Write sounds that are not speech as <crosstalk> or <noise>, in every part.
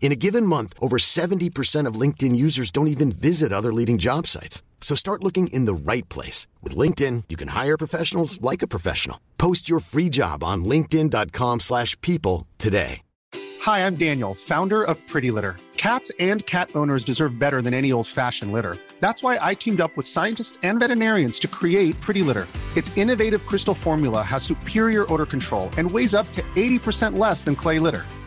In a given month, over 70% of LinkedIn users don't even visit other leading job sites. So start looking in the right place. With LinkedIn, you can hire professionals like a professional. Post your free job on linkedin.com slash people today. Hi, I'm Daniel, founder of Pretty Litter. Cats and cat owners deserve better than any old-fashioned litter. That's why I teamed up with scientists and veterinarians to create Pretty Litter. Its innovative crystal formula has superior odor control and weighs up to 80% less than clay litter.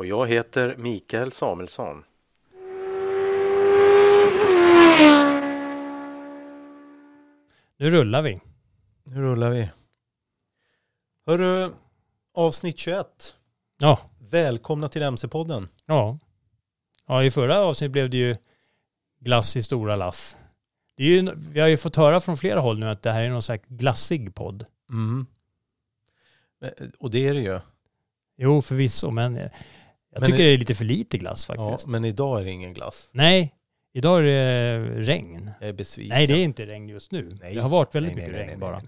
Och jag heter Mikael Samuelsson. Nu rullar vi. Nu rullar vi. Hörru, avsnitt 21. Ja. Välkomna till MC-podden. Ja. Ja, i förra avsnittet blev det ju glass i stora lass. Det är ju, vi har ju fått höra från flera håll nu att det här är någon slags glassig podd. Mm. Och det är det ju. Jo, förvisso, men jag Men tycker i- det är lite för lite glass Ja, faktiskt. men idag är det ingen glass. Nej, idag är det regn. Jag är besviken. Nej, det är inte regn just nu. Nej. Det har varit väldigt Nej, mycket nej, nej, regn bara.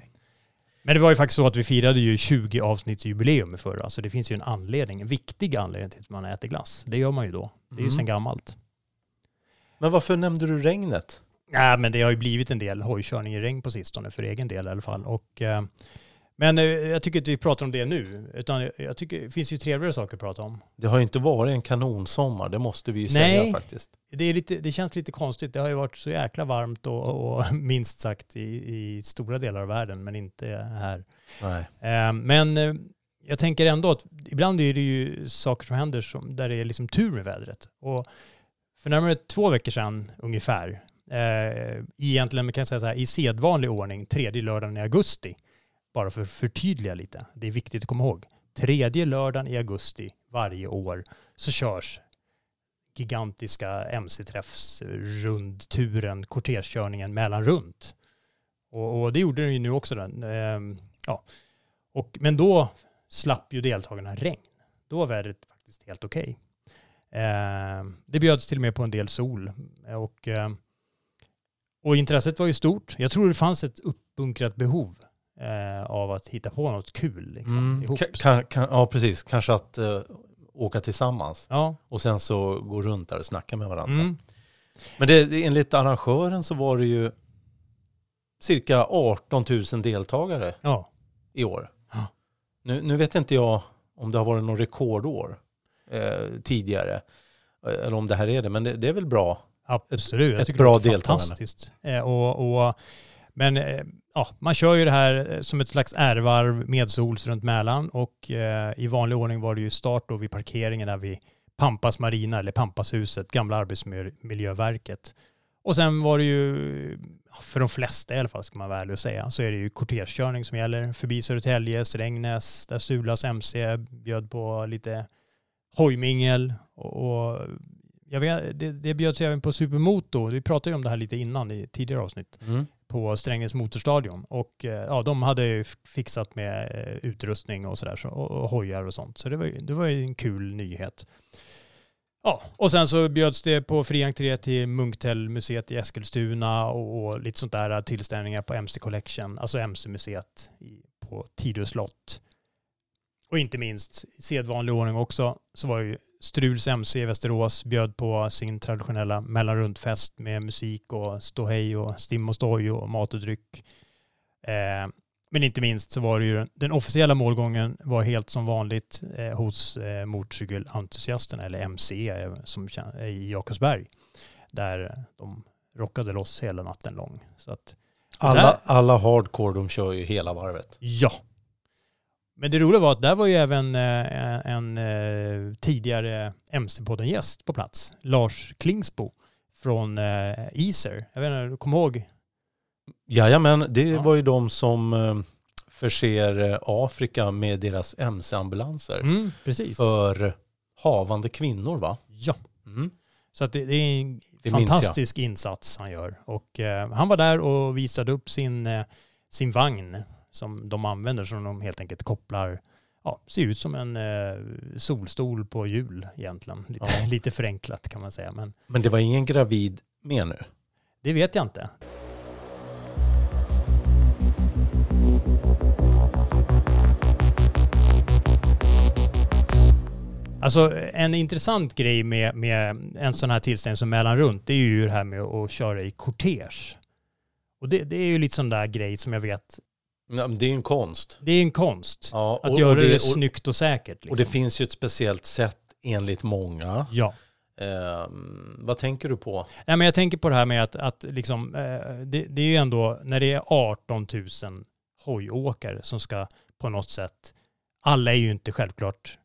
Men det var ju faktiskt så att vi firade ju 20 avsnittsjubileum i förra, så det finns ju en anledning, en viktig anledning till att man äter glass. Det gör man ju då. Det är ju Mm. sedan gammalt. Men varför nämnde du regnet? Nej, men det har ju blivit en del hojkörning i regn på sistone, för egen del i alla fall. Och, eh, men eh, jag tycker inte vi pratar om det nu, utan jag tycker det finns ju trevligare saker att prata om. Det har ju inte varit en kanonsommar, det måste vi ju Nej. säga faktiskt. Det, är lite, det känns lite konstigt. Det har ju varit så jäkla varmt och, och <laughs> minst sagt i, i stora delar av världen, men inte här. Nej. Eh, Men eh, jag tänker ändå att ibland är det ju saker som händer som, där det är liksom tur med vädret. Och för närmare två veckor sedan ungefär, eh, egentligen man kan säga så här, i sedvanlig ordning, tredje lördagen i augusti, bara för att förtydliga lite, det är viktigt att komma ihåg, tredje lördagen i augusti varje år så körs gigantiska mc-träffs rundturen, kortegekörningen mellan runt. Och, och det gjorde den ju nu också. Den. Ehm, ja. och, men då slapp ju deltagarna regn. Då var vädret faktiskt helt okej. Ehm, det bjöds till och med på en del sol. Och, ehm, och intresset var ju stort. Jag tror det fanns ett uppbunkrat behov eh, av att hitta på något kul. Liksom, Mm. ihop. Ka- Kan, kan, ja, precis. Kanske att eh, åka tillsammans. Ja. Och sen så gå runt där och snacka med varandra. Mm. Men det, enligt arrangören så var det ju cirka 18 000 deltagare ja. i år. Ja. Nu, nu vet inte jag om det har varit någon rekordår eh, tidigare. eh, Eller om det här är det, men det, det är väl bra. Absolut. Jag ett tycker bra det deltagande. fantastiskt. Eh, och, och, men eh, ja, man kör ju det här eh, som ett slags ärvarv medsols runt Mälaren och eh, i vanlig ordning var det ju start då vid parkeringen där vid Pampas Marina eller Pampashuset, gamla Arbetsmiljöverket. Och sen var det ju, för de flesta i alla fall ska man vara ärlig och säga, så är det ju kortegekörning som gäller. Förbi Södertälje, Strängnäs, där Sulas MC bjöd på lite hojmingel och, och jag vet, det, det bjöds även på Supermoto. Vi pratade ju om det här lite innan i tidigare avsnitt Mm på Strängnäs motorstadion. Och eh, ja, de hade ju fixat med eh, utrustning och sådär så, och, och hojar och sånt. Så det var, ju- det var ju en kul nyhet. Ja, och sen så bjöds det på fri entré till Munktellmuseet i Eskilstuna och, och lite sånt där eh, tillställningar på MC Collection, alltså MC-museet på Tidö slott. Och inte minst, sedvanlig ordning också, så var ju Struls MC i Västerås bjöd på sin traditionella mellanruntfest med musik och ståhej och stim och stoj och mat och dryck. Eh, men inte minst så var det ju den officiella målgången var helt som vanligt eh, hos eh, motorcykelentusiasterna, eller MC eh, som, eh, i Jakobsberg, där de rockade loss hela natten lång. Så att, Alla, Där- alla hardcore de kör ju hela varvet. ja. Men det roliga var att där var ju även eh, en eh, tidigare MC-podden-gäst på plats, Lars Klingsbo från eh, Easer. Jag vet inte, du kommer ihåg? Jajamän, det Ja. var ju de som förser Afrika med deras MC-ambulanser Mm, precis. för havande kvinnor va? Ja. Mm. Så att det, det är en Det fantastisk insats han gör. Och eh, han var där och visade upp sin, eh, sin vagn som de använder som de helt enkelt kopplar, ja, ser ut som en eh, solstol på hjul egentligen. Lite, Ja. <laughs> lite förenklat kan man säga. Men Men det var ingen gravid med nu? det vet jag inte. Alltså en intressant grej med, med en sån här tillställning som Mellan runt, det är ju det här med att köra i kortege. Och det, det är ju lite sån där grej som jag vet, Ja, det är en konst. det är en konst. Ja, att och- göra och det, det- och- snyggt och säkert. Liksom. Och det finns ju ett speciellt sätt enligt många. Ja. Ehm, vad tänker du på? Nej, men jag tänker på det här med att, att liksom, eh, det, det är ju ändå, när det är 18 000 hojåkare som ska på något sätt, alla är ju inte självklart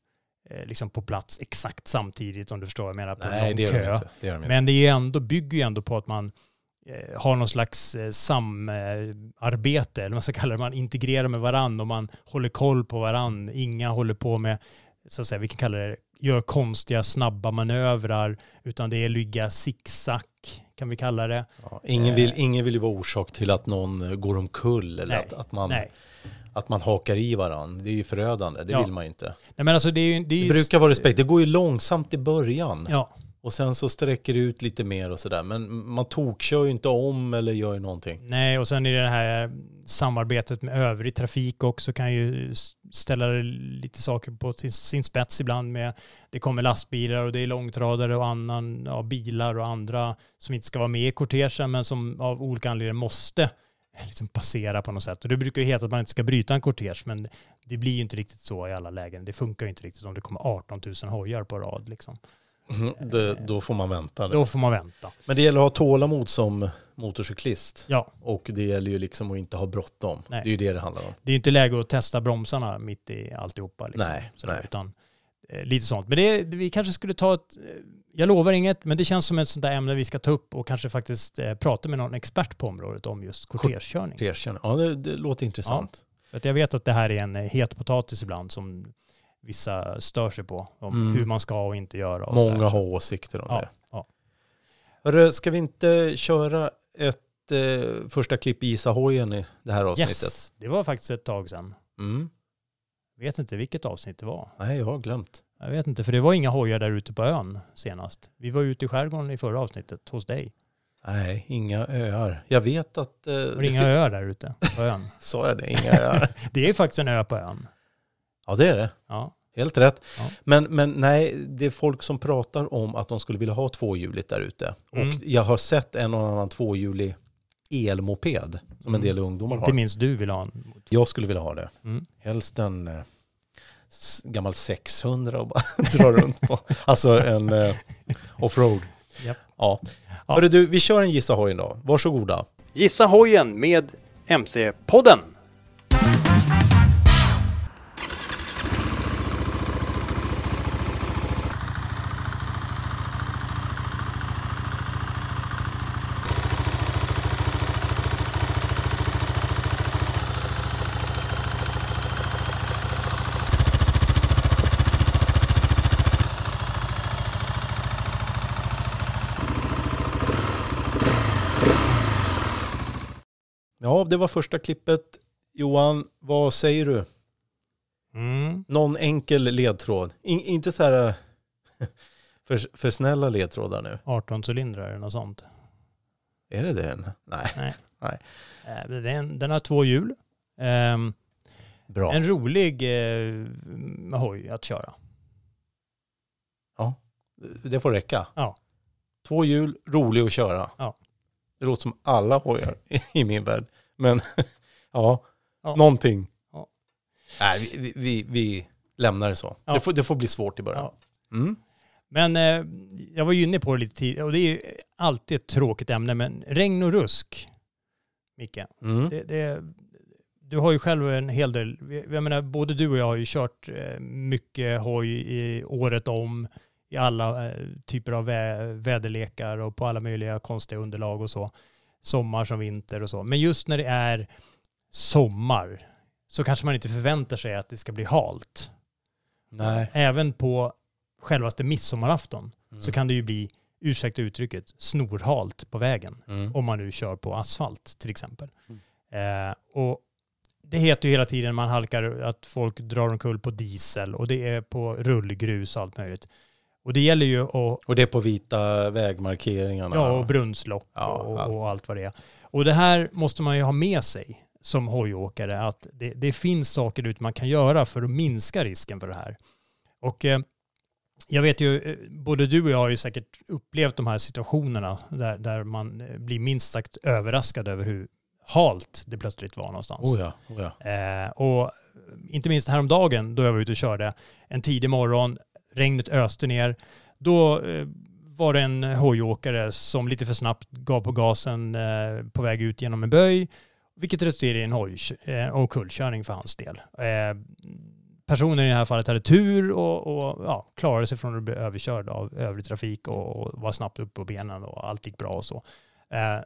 eh, liksom på plats exakt samtidigt om du förstår vad jag menar, på Nej, lång det kö. inte. Det gör de inte. Men det är ändå, bygger ju ändå på att man eh, har någon slags eh, samarbete, eller vad man ska kalla det, man integrerar med varandra och man håller koll på varandra. Inga håller på med, så att säga, vi kan kalla det, gör konstiga snabba manövrar, utan det är ligga zigzag, kan vi kalla det. Ja, ingen, vill, ingen vill ju vara orsak till att någon eh, går omkull eller Nej, att, att, man, Nej. att man hakar i varandra. Det är ju förödande, det Ja. vill man ju inte. Nej men alltså det är ju... Det, är Det ju brukar vara respekt, det går ju långsamt i början. Ja, och sen så sträcker det ut lite mer och sådär. Men man tokkör ju inte om eller gör ju någonting. nej och sen är det det här samarbetet med övrig trafik också kan ju ställa lite saker på sin, sin spets ibland med det kommer lastbilar och det är långtradare och annan, ja, bilar och andra som inte ska vara med i kortegen men som av olika anledningar måste eh, liksom passera på något sätt. Och det brukar ju heta att man inte ska bryta en kortege men det blir ju inte riktigt så i alla lägen. Det funkar ju inte riktigt om det kommer 18 000 hojar på rad liksom. Det, då får man vänta. Då får man vänta. Men det gäller att ha tålamod som motorcyklist. Ja, Och det gäller ju liksom att inte ha bråttom. Det är ju det det handlar om. det är ju inte läge att testa bromsarna mitt i alltihopa. Liksom. Nej, Sådär, nej. Utan, eh, lite sånt. Men det, vi kanske skulle ta ett, eh, jag lovar inget, men det känns som ett sånt där ämne vi ska ta upp och kanske faktiskt eh, prata med någon expert på området om just kortegekörning. Erkänn. Ja, det, det låter intressant. För att jag vet att det här är en eh, het potatis ibland som vissa stör sig på. Om Mm. hur man ska och inte göra. Och Många har åsikter om Ja, det. ja. Hörru, ska vi inte köra ett eh, första klipp i Isahojen i det här avsnittet? Yes, det var faktiskt ett tag sedan. Mm. Vet inte vilket avsnitt det var. Nej, jag har glömt. Jag vet inte, för det var inga hojar där ute på ön senast. Vi var ute i skärgården i förra avsnittet hos dig. Nej, inga öar. Jag vet att... Eh, det inga öar där ute på ön? <laughs> Sa jag det? Inga öar. <laughs> Det är faktiskt en ö på ön. ja, det är det. Ja. Helt rätt. Ja. Men, men nej, det är folk som pratar om att de skulle vilja ha tvåhjuligt där ute. Mm. Och jag har sett en och annan tvåhjulig elmoped som en Mm. del ungdomar Inte har. minst du vill ha en. Jag skulle vilja ha det. Mm. Helst en eh, gammal 600 och bara <laughs> dra runt på. Alltså en eh, offroad. Japp. Ja. Ja. Hörru du, vi kör en gissa hojen då. Varsågoda. Gissa hojen med MC-podden. Ja, det var första klippet. Johan, vad säger du? Mm. Någon enkel ledtråd. In, inte så här eh, <laughs> för, för snälla ledtrådar nu. 18 cylindrar eller något sånt. Är det det? <laughs> Nej. Eh, Den, den har två hjul. Ehm, Bra. En rolig eh, hoj att köra. Det får räcka. Ja. Två hjul, rolig att köra. Ja. Det låter som alla hojar i min värld. Men <laughs> ja, Ja. någonting. Ja. Nej, vi, vi, vi, lämnar det så. Ja. Det, får, det får bli svårt i början. Ja. Mm. Men eh, jag var ju inne på det lite tidigare och det är ju alltid ett tråkigt ämne, men regn och rusk, Micke. Mm. Det, det, du har ju själv en hel del, jag menar både du och jag har ju kört eh, mycket hoj i året om i alla eh, typer av vä väderlekar och på alla möjliga konstiga underlag och så. Sommar som vinter och så. Men just när det är sommar så kanske man inte förväntar sig att det ska bli halt. Nej. Även på självaste midsommarafton Mm. så kan det ju bli, ursäkta uttrycket, snorhalt på vägen. Mm. Om man nu kör på asfalt till exempel. Eh, och det heter ju hela tiden man halkar att folk drar omkull på diesel och det är på rullgrus och allt möjligt. Och det gäller ju att, Och det är på vita vägmarkeringarna. ja, och brunnslock Ja, och, allt. och allt vad det är. Och det här måste man ju ha med sig som hojåkare, att det, det finns saker man kan göra för att minska risken för det här. Och eh, jag vet ju, eh, både du och jag har ju säkert upplevt de här situationerna där, där man eh, blir minst sagt överraskad över hur halt det plötsligt var någonstans. Oh ja, oh ja. Eh, och inte minst häromdagen då jag var ute och körde en tidig morgon, regnet öste ner. Då eh, var det en hojåkare som lite för snabbt gav på gasen eh, på väg ut genom en böj, vilket resulterade i en hoj eh, och kullkörning för hans del. Eh, personen i det här fallet hade tur och, och ja, klarade sig från att bli överkörd av övrig trafik och, och var snabbt upp på benen och allt gick bra och så. Eh,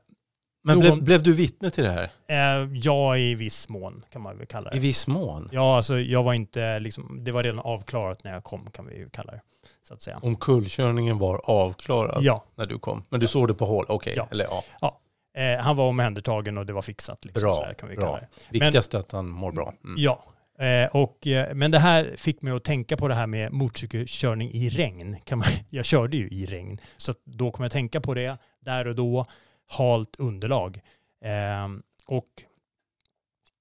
men Någon- blev, du vittne till det här? eh, ja, i viss mån kan man väl kalla det. I viss mån? Ja, alltså jag var inte liksom, det var redan avklarat när jag kom kan vi ju kalla det. Så att säga. Om kullkörningen var avklarad Ja, när du kom? Men du såg det på håll? Okej, Ja. eller ja. eh, han var omhändertagen och det var fixat. Liksom, Bra, här kan vi bra. Viktigast är att han mår bra. Mm. Ja, eh, och, eh, men det här fick mig att tänka på det här med motorcykelkörning i regn. Kan man, <laughs> jag körde ju i regn, så att då kommer jag tänka på det där och då. Halt underlag. Eh, och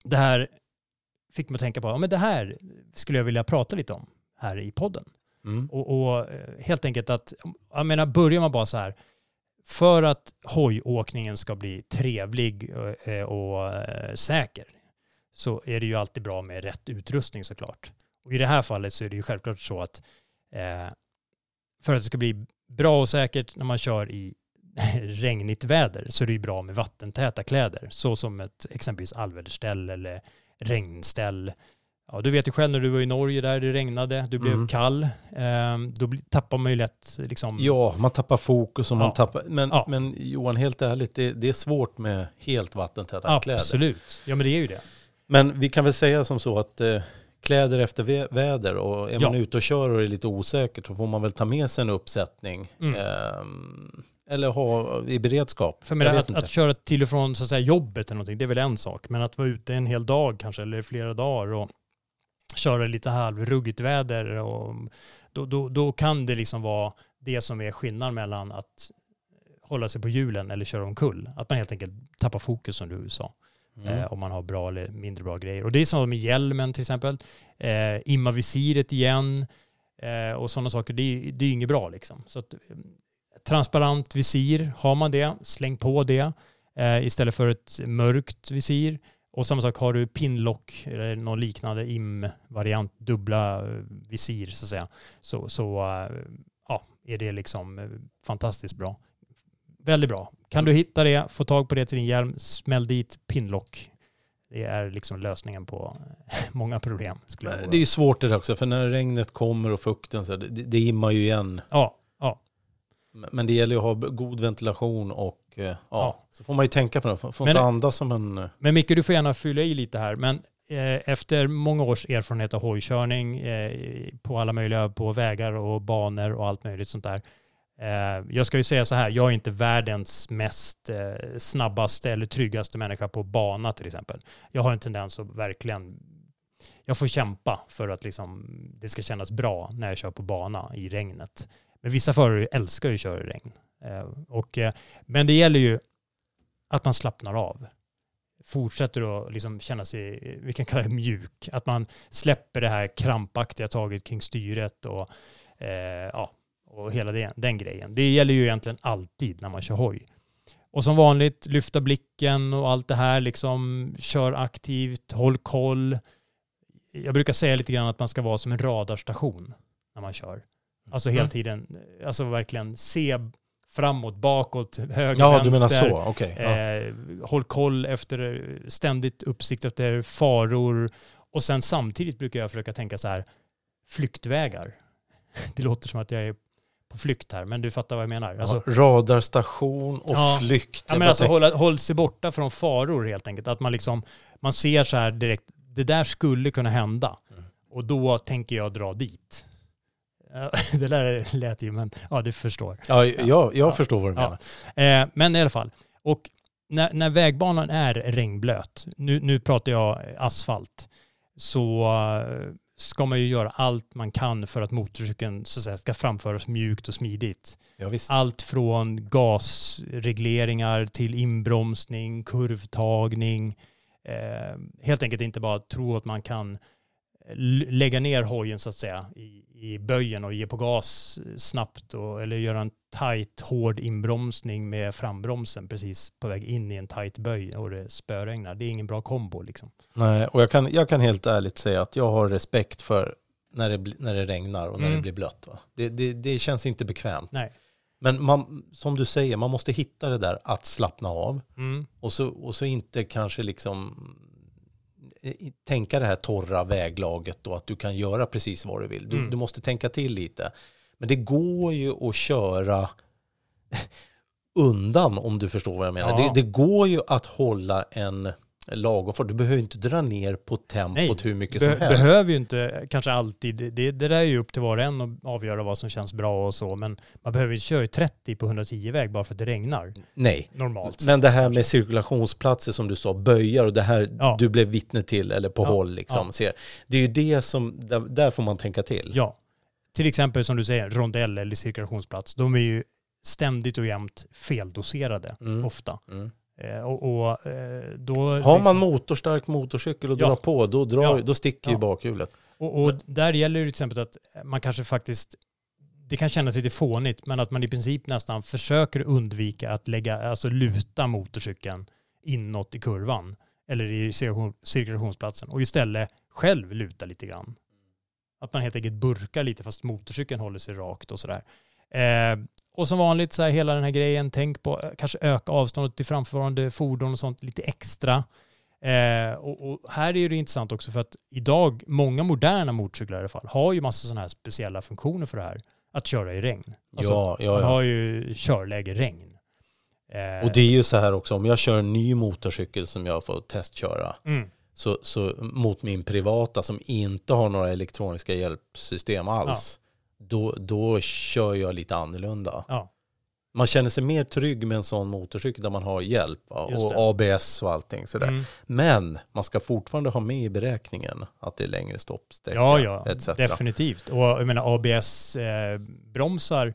det här fick mig att tänka på, ja men det här skulle jag vilja prata lite om här i podden. Mm. Och, och eh, helt enkelt att, jag menar, börjar man bara så här, för att hojåkningen ska bli trevlig eh, och eh, säker så är det ju alltid bra med rätt utrustning såklart. Och i det här fallet så är det ju självklart så att eh, för att det ska bli bra och säkert när man kör i <laughs> regnigt väder så är det ju bra med vattentäta kläder. Så som ett exempelvis allväderställ eller regnställ. Ja, du vet ju själv när du var i Norge där det regnade, du blev Mm. kall. Eh, då tappar man ju lätt liksom... Ja, man tappar fokus och man Ja. tappar... Men, Ja. men Johan, helt ärligt, det, det är svårt med helt vattentäta kläder. Absolut. Ja men det är ju det. Men vi kan väl säga som så att eh, kläder efter vä- väder och är Ja. man ute och kör och är lite osäker så får man väl ta med sig en uppsättning. Mm. Ehm, eller ha i beredskap. För menar, att, att köra till och från så att säga, jobbet eller någonting, det är väl en sak. Men att vara ute en hel dag kanske, eller flera dagar och köra lite halvruggigt väder, och, då, då, då kan det liksom vara det som är skillnaden mellan att hålla sig på hjulen eller köra omkull. Att man helt enkelt tappar fokus som du sa. Mm. Eh, om man har bra eller mindre bra grejer. Och det är som med hjälmen till exempel. Eh, imma visiret igen eh, och sådana saker. Det är, det är inget bra liksom. Så att, transparent visir, har man det, släng på det eh, istället för ett mörkt visir. Och samma sak, har du pinlock eller någon liknande im-variant, dubbla eh, visir så att säga, så, så eh, ja, är det liksom eh, fantastiskt bra. Väldigt bra. Kan du hitta det, få tag på det till din hjälm, smäll dit pinlock. Det är liksom lösningen på <laughs> många problem. Det är ju svårt det där också, för när regnet kommer och fukten, så här, det, det immar ju igen. Ja, Men det gäller ju att ha god ventilation och eh, ja, Ja. så får man ju tänka på det. Får Men- inte andas som en... eh, Men Micke, du får gärna fylla i lite här. Men eh, efter många års erfarenhet av hojkörning eh, på alla möjliga, på vägar och banor och allt möjligt sånt där. Eh, jag ska ju säga så här, jag är inte världens mest eh, snabbaste eller tryggaste människa på bana till exempel. Jag har en tendens att verkligen, jag får kämpa för att liksom, det ska kännas bra när jag kör på bana i regnet. Men vissa förare älskar ju att köra i regn. Eh, och, eh, men det gäller ju att man slappnar av. fortsätter att liksom känna sig, vi kan kalla det mjuk. Att man släpper det här krampaktiga taget kring styret och, eh, ja, och hela den, den grejen. Det gäller ju egentligen alltid när man kör hoj. Och som vanligt, lyfta blicken och allt det här, liksom kör aktivt, håll koll. Jag brukar säga lite grann att man ska vara som en radarstation när man kör. Alltså hela Mm. tiden, alltså verkligen se framåt, bakåt, höger, Ja, vänster. du menar så. Okej. Ja. Eh, håll koll efter, ständigt uppsikt efter faror. Och sen samtidigt brukar jag försöka tänka så här, flyktvägar. <laughs> Det låter som att jag är på flykt här, men du fattar vad jag menar. Alltså, Ja, radarstation och Ja. flykt. Ja, men alltså hålla, håll sig borta från faror helt enkelt. Att man liksom, man ser så här direkt, det där skulle kunna hända. Mm. Och då tänker jag dra dit. Ja, <laughs> Det där lät ju, men ja, du förstår. Ja, jag, jag Ja. förstår vad du Ja. menar. Eh, men i alla fall, och när, när vägbanan är regnblöt, nu, nu pratar jag asfalt, så eh, ska man ju göra allt man kan för att motorcykeln så att säga, ska framföras mjukt och smidigt. Ja. Allt från gasregleringar till inbromsning, kurvtagning. Eh, helt enkelt inte bara tro att man kan lägga ner hojen så att säga i, i böjen och ge på gas snabbt och, eller göra en tight hård inbromsning med frambromsen precis på väg in i en tight böj och det spöregnar. Det är ingen bra kombo liksom. Nej, och jag kan, jag kan helt ärligt säga att jag har respekt för när det, när det regnar och när Mm. det blir blött. Va? Det, det, det känns inte bekvämt. Nej. Men man, som du säger, man måste hitta det där att slappna av Mm. och så, och så inte kanske liksom tänka det här torra väglaget då att du kan göra precis vad du vill. Du, Mm. du måste tänka till lite. Men det går ju att köra <laughs> undan om du förstår vad jag menar. Ja. Det, det går ju att hålla en lagom fart. Du behöver inte dra ner på tempot hur mycket be- som helst. behöver ju inte kanske alltid, det, det där är ju upp till var och en att avgöra vad som känns bra och så, men man behöver inte köra i 30 på 110-väg bara för att det regnar. Nej. Normalt Men det här med cirkulationsplatser som du sa, böjar och det här Ja. du blev vittne till eller på Ja. håll liksom. Ja. Ser. Det är ju det som, där, där får man tänka till. Ja. Till exempel som du säger, rondell eller cirkulationsplats, de är ju ständigt och jämt feldoserade Mm. ofta. Mm. Eh, och, och, eh, då Har man liksom- motorstark motorcykel och Ja. drar på, då, drar, Ja. då sticker ju Ja. bakhjulet. Och, och där gäller det till exempel att man kanske faktiskt, det kan kännas lite fånigt, men att man i princip nästan försöker undvika att lägga, alltså luta motorcykeln inåt i kurvan eller i cirkulation- cirkulationsplatsen och istället själv luta lite grann. Att man helt enkelt burkar lite fast motorcykeln håller sig rakt och sådär. Eh, och som vanligt så här hela den här grejen, tänk på eh, kanske öka avståndet till framförvarande fordon och sånt lite extra. Eh, och, och här är det intressant också för att idag, många moderna motorcyklar i alla fall, har ju massa sådana här speciella funktioner för det här. Att köra i regn. Alltså, ja, ja, Man ja. har ju körläge regn. Eh, Och det är ju så här också, om jag kör en ny motorcykel som jag får testköra, mm, så, så mot min privata som inte har några elektroniska hjälpsystem alls, då, då kör jag lite annorlunda. Ja. Man känner sig mer trygg med en sån motorcykel där man har hjälp va? Och. ABS och allting sådär. mm. Men man ska fortfarande ha med i beräkningen att det är längre stoppsträcka Ja, ja, etc. definitivt. Och jag menar ABS-bromsar,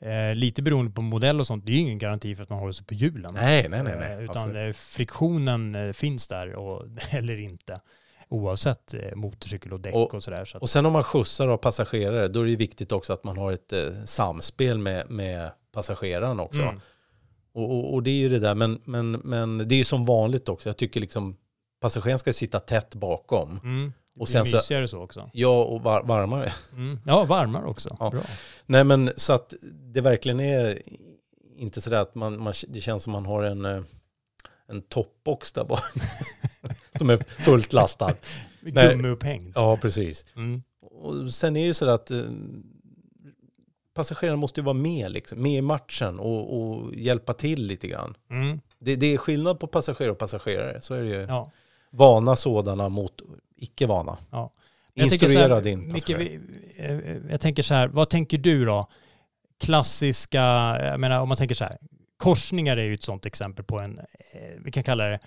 eh, lite beroende på modell och sånt, det är ju ingen garanti för att man håller sig på hjulen. Nej, nej, nej. nej. Eh, Utan eh, friktionen eh, finns där och, <laughs> eller inte. Oavsett eh, motorcykel och däck och, Och- sådär. Så och sen om man skjutsar av passagerare, då är det viktigt också att man har ett eh, samspel med, med passageraren också. Mm. Och, och, och det är ju det där, men, men, men det är ju som vanligt också. Jag tycker liksom passageraren ska sitta tätt bakom. Mm. Och sen så- mysigare så också. Ja, och var, varmare. Mm. Ja, varmare också. Ja. Bra. Nej, men så att det verkligen är inte sådär att man, man, det känns som man har en, eh, en toppbox där bak. <laughs> som är fullt lastad. <laughs> Gummiupphängd. Ja, precis. Mm. Och sen är ju så att eh, passageraren måste ju vara med, liksom, med i matchen och, och hjälpa till lite grann. Mm. Det, det är skillnad på passagerare och passagerare, så är det ju. Ja. Vana sådana mot icke vana. Ja. Instruera här, din Micke, passagerare. vi, eh, jag tänker så här, vad tänker du då? Klassiska, jag menar om man tänker så här, korsningar är ju ett sånt exempel på en, eh, vi kan kalla det,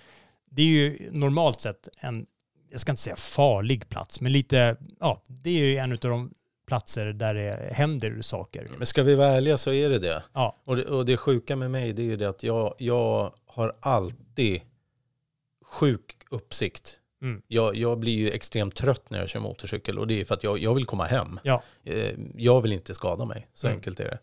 det är ju normalt sett en, jag ska inte säga farlig plats, men lite, ja, det är ju en av de platser där det händer saker. Men ska vi vara ärliga så är det det. Ja. Och det, och det sjuka med mig det är ju det att jag, jag har alltid sjuk uppsikt. Mm. Jag, jag blir ju extremt trött när jag kör motorcykel och det är för att jag, jag vill komma hem. Ja. Eh, Jag vill inte skada mig, så Mm. enkelt är det.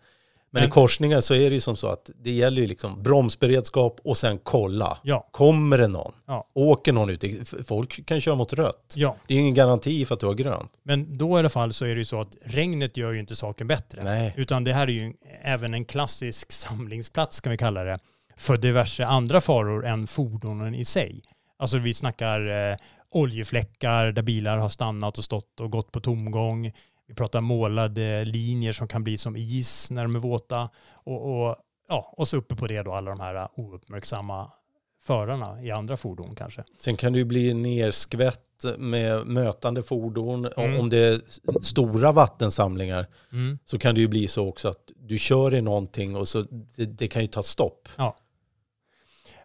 Men, i korsningar så är det ju som så att det gäller ju liksom bromsberedskap och sen kolla. Ja. Kommer det någon? Ja. Åker någon ut? Folk kan köra mot rött. Ja, Det är ingen garanti för att du har grönt. men då i alla fall så är det ju så att regnet gör ju inte saken bättre. Nej. Utan det här är ju även en klassisk <laughs> samlingsplats kan vi kalla det för diverse andra faror än fordonen i sig. Alltså vi snackar eh, oljefläckar där bilar har stannat och stått och gått på tomgång. Vi pratar målade linjer som kan bli som is när de är våta. Och, och, ja, och så uppe på det då alla de här ouppmärksamma förarna i andra fordon kanske. Sen kan det ju bli nerskvätt med mötande fordon. Om- Mm. Om det är stora vattensamlingar Mm. så kan det ju bli så också att du kör i någonting och så det, det kan ju ta stopp.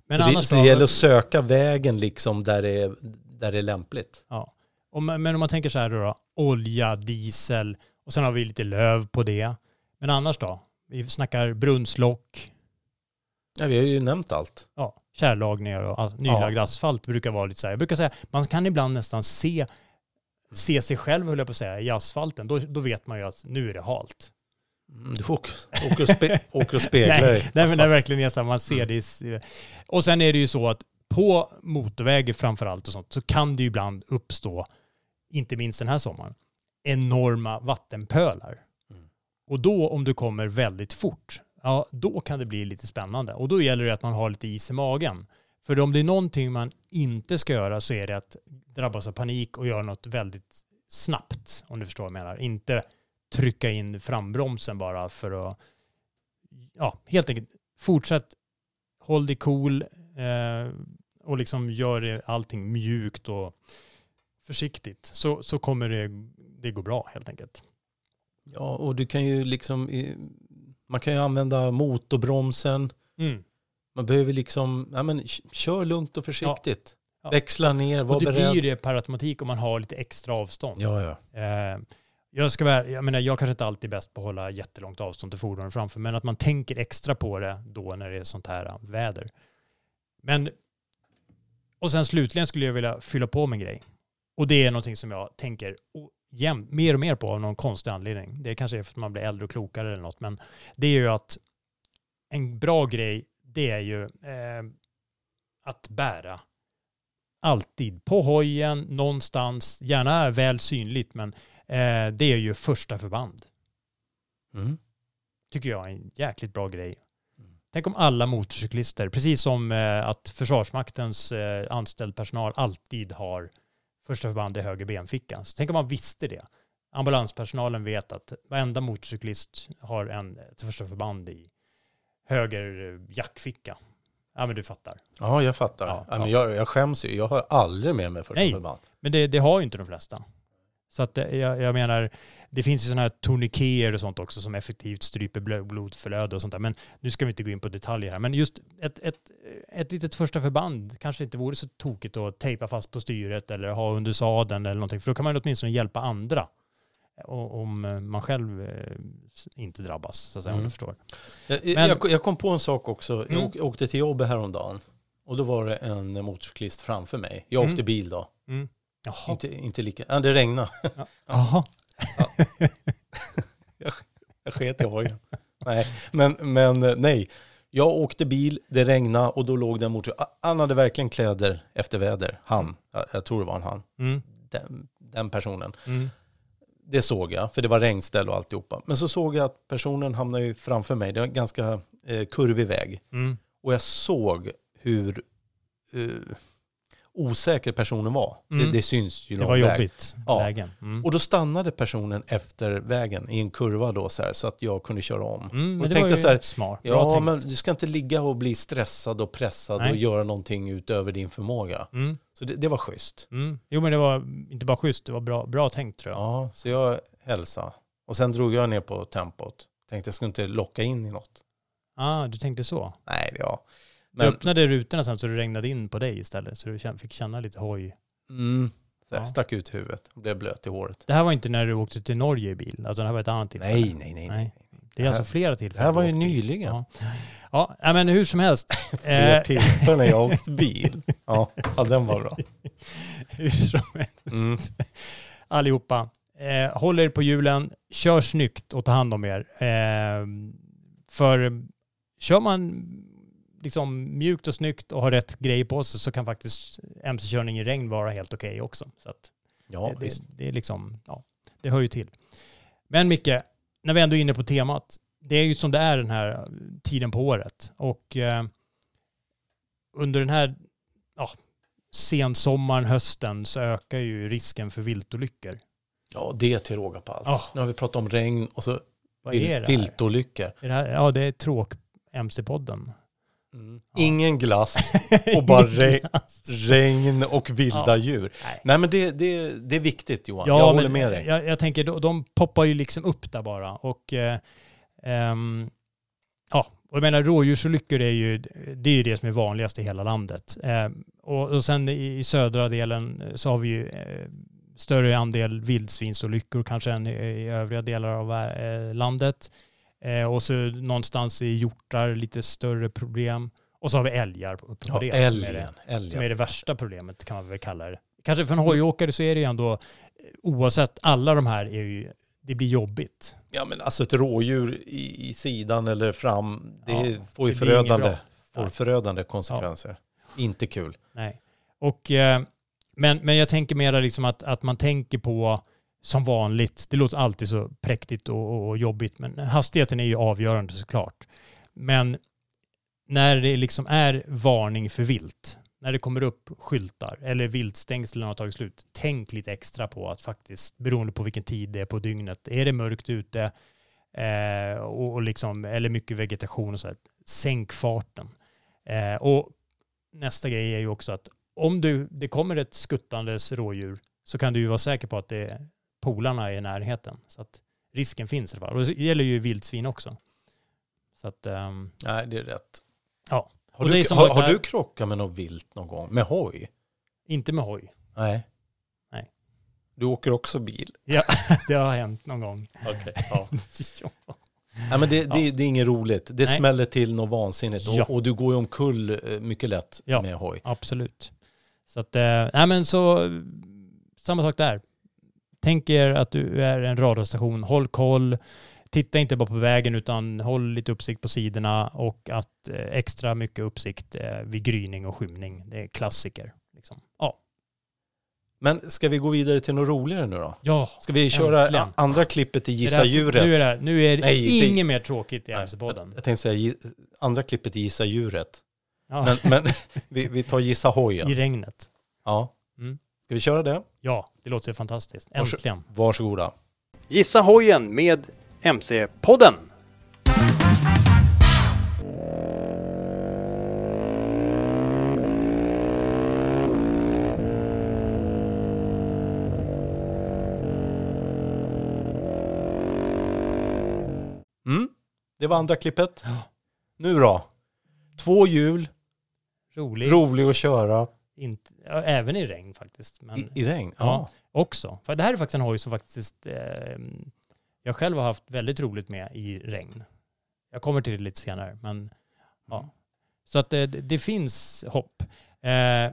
Men så det, annars så då- det gäller att söka vägen liksom där det är, där det är lämpligt. Ja. Om, men om man tänker så här då, då, olja, diesel och sen har vi lite löv på det. Men annars då? Vi snackar brunnslock, Ja, vi har ju nämnt allt. ja, kärlagningar och nylagd asfalt brukar vara lite så här. Jag brukar säga, man kan ibland nästan se, se sig själv, höll jag på att säga, i asfalten. Då, då vet man ju att nu är det halt. Mm, Du åker, åker, och, spe, <laughs> åker och speglar. Nej, nej men det är verkligen är så här, man ser det. i Och sen är det ju så att på motorvägar framför allt och sånt så kan det ju ibland uppstå, inte minst den här sommaren, enorma vattenpölar. Mm. Och då om du kommer väldigt fort, ja då kan det bli lite spännande. Och då gäller det att man har lite is i magen. För om det är någonting man inte ska göra så är det att drabbas av panik och göra något väldigt snabbt, om du förstår vad jag menar. Inte trycka in frambromsen bara för att, ja, helt enkelt fortsätt, håll dig cool eh, och liksom gör allting mjukt och försiktigt. Så, så kommer det, det gå bra helt enkelt. Ja, och du kan ju liksom, man kan ju använda motorbromsen. Mm. Man behöver liksom, ja men kör lugnt och försiktigt. Ja. Växla ner, var Och det beredd. blir ju det per automatik om man har lite extra avstånd. Ja, ja. Eh, jag, ska vara, jag, menar, jag kanske inte alltid är bäst på att hålla jättelångt avstånd till fordonen framför, men att man tänker extra på det då när det är sånt här eh, väder. Men, och sen slutligen skulle jag vilja fylla på med en grej. Och det är någonting som jag tänker jämt, mer och mer på av någon konstig anledning. Det kanske är för att man blir äldre och klokare eller något, men det är ju att en bra grej, det är ju eh, att bära alltid på hojen, någonstans, gärna väl synligt, men eh, det är ju första förband. Mm. Tycker jag är en jäkligt bra grej. Tänk om alla motorcyklister, precis som eh, att Försvarsmaktens eh, anställd personal alltid har första förband i höger benficka. Så tänk om man visste det. Ambulanspersonalen vet att varenda motorcyklist har en ett första förband i höger eh, jackficka. Ja men du fattar. Ja, jag fattar. Ja, Ja, men ja. jag, jag skäms ju. Jag har aldrig med mig första Nej. förband. Men det, det har ju inte de flesta. Så att det- jag, jag menar, det finns ju sådana här tourniqueter och sånt också som effektivt stryper blod- blodflöde och sånt där. Men nu ska vi inte gå in på detaljer här. Men just ett, ett, ett litet första förband kanske inte vore så tokigt att tejpa fast på styret eller ha under sadeln eller någonting. För då kan man åtminstone hjälpa andra. O- Om man själv eh, inte drabbas, så att säga, om Mm. du förstår. Jag, Men- jag, jag kom på en sak också. Jag Mm. åk- åkte till jobbet häromdagen. Och då var det en motorcyklist framför mig. Jag Mm. åkte bil då. Mm. Jaha. Inte, inte lika... Ja, det regnade. <laughs> Jaha. <laughs> Jag sket i hojen. nej, men, men nej. Jag åkte bil, det regnade och då låg det en motor. Han hade verkligen kläder efter väder. Han, jag, jag tror det var en han. Mm. Den, den personen. Mm. Det såg jag, för det var regnställ och alltihopa. Men så såg jag att personen hamnade ju framför mig. Det var en ganska eh, kurvig väg. Mm. Och jag såg hur eh, osäker personen var. Mm. Det, det syns ju Det var väg. jobbigt, Ja. lägen. Mm. Och då stannade personen efter vägen i en kurva då så här, så att jag kunde köra om. Mm, och men det tänkte ju så här, smart. Bra Ja, tänkt. men du ska inte ligga och bli stressad och pressad Nej. och göra någonting utöver din förmåga. Mm. Så det, det var schysst. Mm. Jo men det var inte bara schysst, det var bra, bra tänkt tror jag. Ja, så jag hälsade. Och sen drog jag ner på tempot. Tänkte jag skulle inte locka in i något. Ah, du tänkte så. Nej, ja. Du Men öppnade rutorna sen så det regnade in på dig istället. Så du fick känna lite hoj. mm, så jag Ja. stack ut huvudet och blev blöt i håret. Det här var inte när du åkte till Norge i bil. Alltså det här var ett annat tillfälle. Nej, nej, nej. nej. Det är Det alltså här- flera Det tillfällen. här var du ju nyligen. Ja. ja, men hur som helst. <laughs> Fler Eh, tillfällen jag har åkt <laughs> bil. Ja, ja den var bra. Hur som helst. Mm. Allihopa, eh, håll er på hjulen, kör snyggt och ta hand om er. Eh, för kör man liksom mjukt och snyggt och har rätt grejer på sig så kan faktiskt mc-körning i regn vara helt okej också. Så att Ja, det, det, det är liksom, ja, det hör ju till. Men Micke, när vi ändå är inne på temat, det är ju som det är den här tiden på året. Och eh, under den här ja, sensommaren, hösten så ökar ju risken för viltolyckor. Ja, det till råga på allt. Ja. Nu har vi pratat om regn och så Vad vil- viltolyckor. Ja, det är tråk-MC-podden. Mm. Ingen glass <laughs> och bara re- Glass. regn och vilda Ja. dür. Nej. Nej men det, det, det är viktigt Johan, Ja, jag håller med dig. Jag, jag tänker, de, de poppar ju liksom upp där bara. Och, eh, ehm, ja, och jag menar rådjursolyckor är ju det, är ju det som är vanligast i hela landet. Eh, och, och sen i, i södra delen så har vi ju eh, större andel vildsvinsolyckor kanske än i, i övriga delar av eh, landet. Eh, och så någonstans i hjortar lite större problem. Och så har vi älgar på, på Ja, det. som är det älgen. som älgen. är det värsta problemet kan man väl kalla det. Kanske för en hojåkare så är det ju ändå, oavsett, alla de här är ju, det blir jobbigt. Ja men alltså ett rådjur i, i sidan eller fram, det Ja, får ju det förödande, får förödande konsekvenser. Inte kul. Nej. Och, eh, men, men jag tänker mera liksom att, att man tänker på som vanligt, det låter alltid så präktigt och, och, och jobbigt, men hastigheten är ju avgörande såklart. Men när det liksom är varning för vilt, när det kommer upp skyltar eller viltstängslen har tagit slut, tänk lite extra på att faktiskt, beroende på vilken tid det är på dygnet, är det mörkt ute eh, och, och liksom, eller mycket vegetation och så här, sänk farten. Eh, och nästa grej är ju också att om du, det kommer ett skuttandes rådjur så kan du ju vara säker på att det, polarna i närheten. Så att risken finns i alla fall. Och det gäller ju vildsvin också. Så att, ehm, Nej, det är rätt. Ja. Har, du, har, har du krockat med något vilt någon gång? Med hoj? inte med hoj. Nej. Nej. Du åker också bil? Ja, <laughs> det har hänt någon gång. Okej. <laughs> Ja. ja. Nej, men det, det, det är inget roligt. Det Nej. smäller till något vansinnigt. Ja. Och, och du går ju omkull eh, mycket lätt Ja. med hoj. Absolut. Så att, nej men så, samma sak där. Tänk er att du är en radarstation, håll koll, titta inte bara på vägen utan håll lite uppsikt på sidorna och att eh, extra mycket uppsikt eh, vid gryning och skymning. Det är klassiker. Liksom. Ja. Men ska vi gå vidare till något roligare nu då? ja, Ska vi köra Äntligen. andra klippet i Gissa djuret? Nu är det, nu är det Nej, det- inget mer tråkigt i Nej, MC-podden. Jag tänkte säga gi- andra klippet i Gissa djuret. Ja, Men, men <laughs> vi, vi tar Gissa hojen. I regnet. Ja. Ska vi köra det? Ja, det låter fantastiskt. Äntligen. Varsågoda. Gissa hojen med MC-podden. Mm. Det var andra klippet. Ja. Nu då? Två hjul, Rolig. rolig att köra Inte, även i regn faktiskt. Men... i, i regn. Ja. Ja. också. För det här är faktiskt en hoj som faktiskt eh, jag själv har haft väldigt roligt med i regn. Jag kommer till det lite senare. Men, ja. Så att det, det finns hopp. Eh,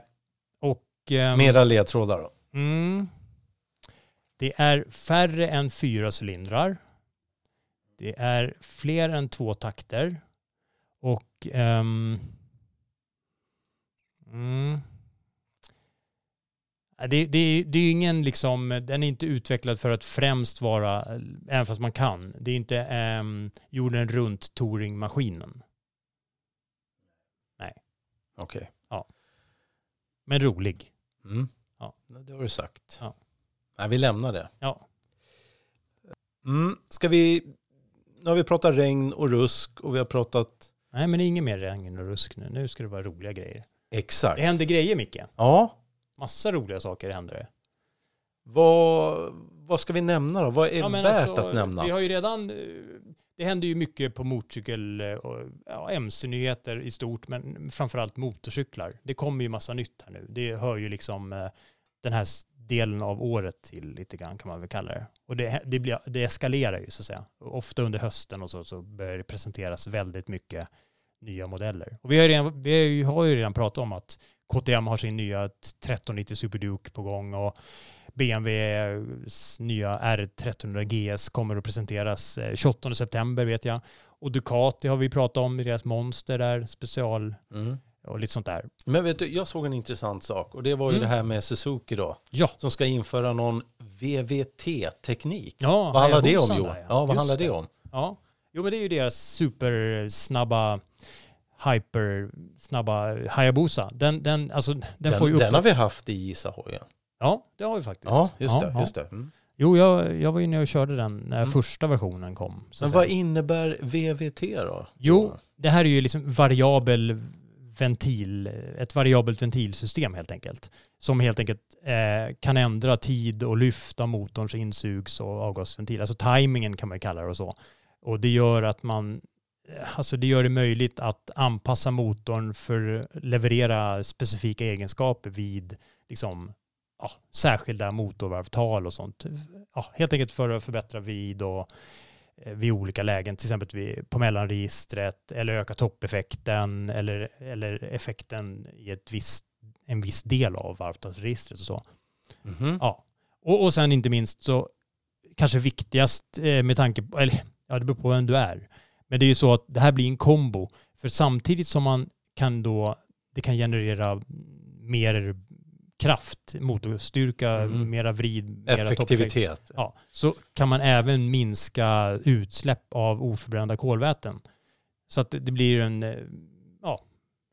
och, ehm, Mera ledtrådar då. mm, det är färre än fyra cylindrar. Det är fler än två takter. Och ehm, mm, Det, det, det är ju ingen liksom, den är inte utvecklad för att främst vara, även fast man kan, det är inte um, jorden runt Touring-maskinen. Okej. Men rolig. Mm. Ja. Det har du sagt. Ja. Nej, vi lämnar det. Ja. Mm. Ska vi... Nu har vi pratat regn och rusk och vi har pratat... Nej men inget mer regn och rusk nu. Nu ska det vara roliga grejer. Exakt. Det händer grejer Micke. Ja. Massa roliga saker händer det. Vad, vad ska vi nämna då? Vad är Ja, värt alltså, att nämna? Vi har ju redan, eh, det händer ju mycket på motorcykel eh, och ja, mc-nyheter i stort, men framförallt motorcyklar. Det kommer ju massa nytt här nu. Det hör ju liksom eh, den här delen av året till lite grann kan man väl kalla det. Och det, det, blir, det eskalerar ju så att säga. Ofta under hösten och så, så börjar det presenteras väldigt mycket nya modeller. Och vi har, redan, vi har ju redan pratat om att KTM har sin nya 1390 Super Duke på gång och BMWs nya R1300 GS kommer att presenteras eh, 28 september vet jag. Och Ducati har vi pratat om, deras monster där, special Mm. och lite sånt där. Men vet du, jag såg en intressant sak och det var ju Mm. det här med Suzuki då. Ja, Som ska införa någon VVT-teknik. ja vad handlar det om Johan? där, Ja, vad handlar det om? Ja, jo men det är ju deras supersnabba hypersnabba Hayabusa. Den, den, alltså, den, Den, får ju den upp... har vi haft i Gisahojen. Ja, det har vi faktiskt. Ja, just det. Ja, Just det. Mm. Jo, jag, jag var inne och körde den när Mm. första versionen kom. Men vad innebär VVT då? Jo, det här är ju liksom variabel ventil, ett variabelt ventilsystem helt enkelt. Som helt enkelt eh, kan ändra tid och lyft av motorns insugs och avgasventil. Alltså tajmingen kan man ju kalla det och så. Och det gör att man, alltså det gör det möjligt att anpassa motorn för leverera specifika egenskaper vid liksom, ja, särskilda motorvarvtal och sånt. Ja, helt enkelt för att förbättra vid och eh, vid olika lägen, till exempel vid, på mellanregistret eller öka toppeffekten eller, eller effekten i ett visst, en viss del av varvtalsregistret och så. Mhm. Ja. Och, och sen inte minst så kanske viktigast eh, med tanke på, eller ja det beror på vem du är. Men det är ju så att det här blir en kombo. För samtidigt som man kan då, det kan generera mer kraft, motorstyrka, Mhm. mera vrid, mera. Effektivitet. Ja, så kan man även minska utsläpp av oförbrända kolväten. Så att det blir en, eh,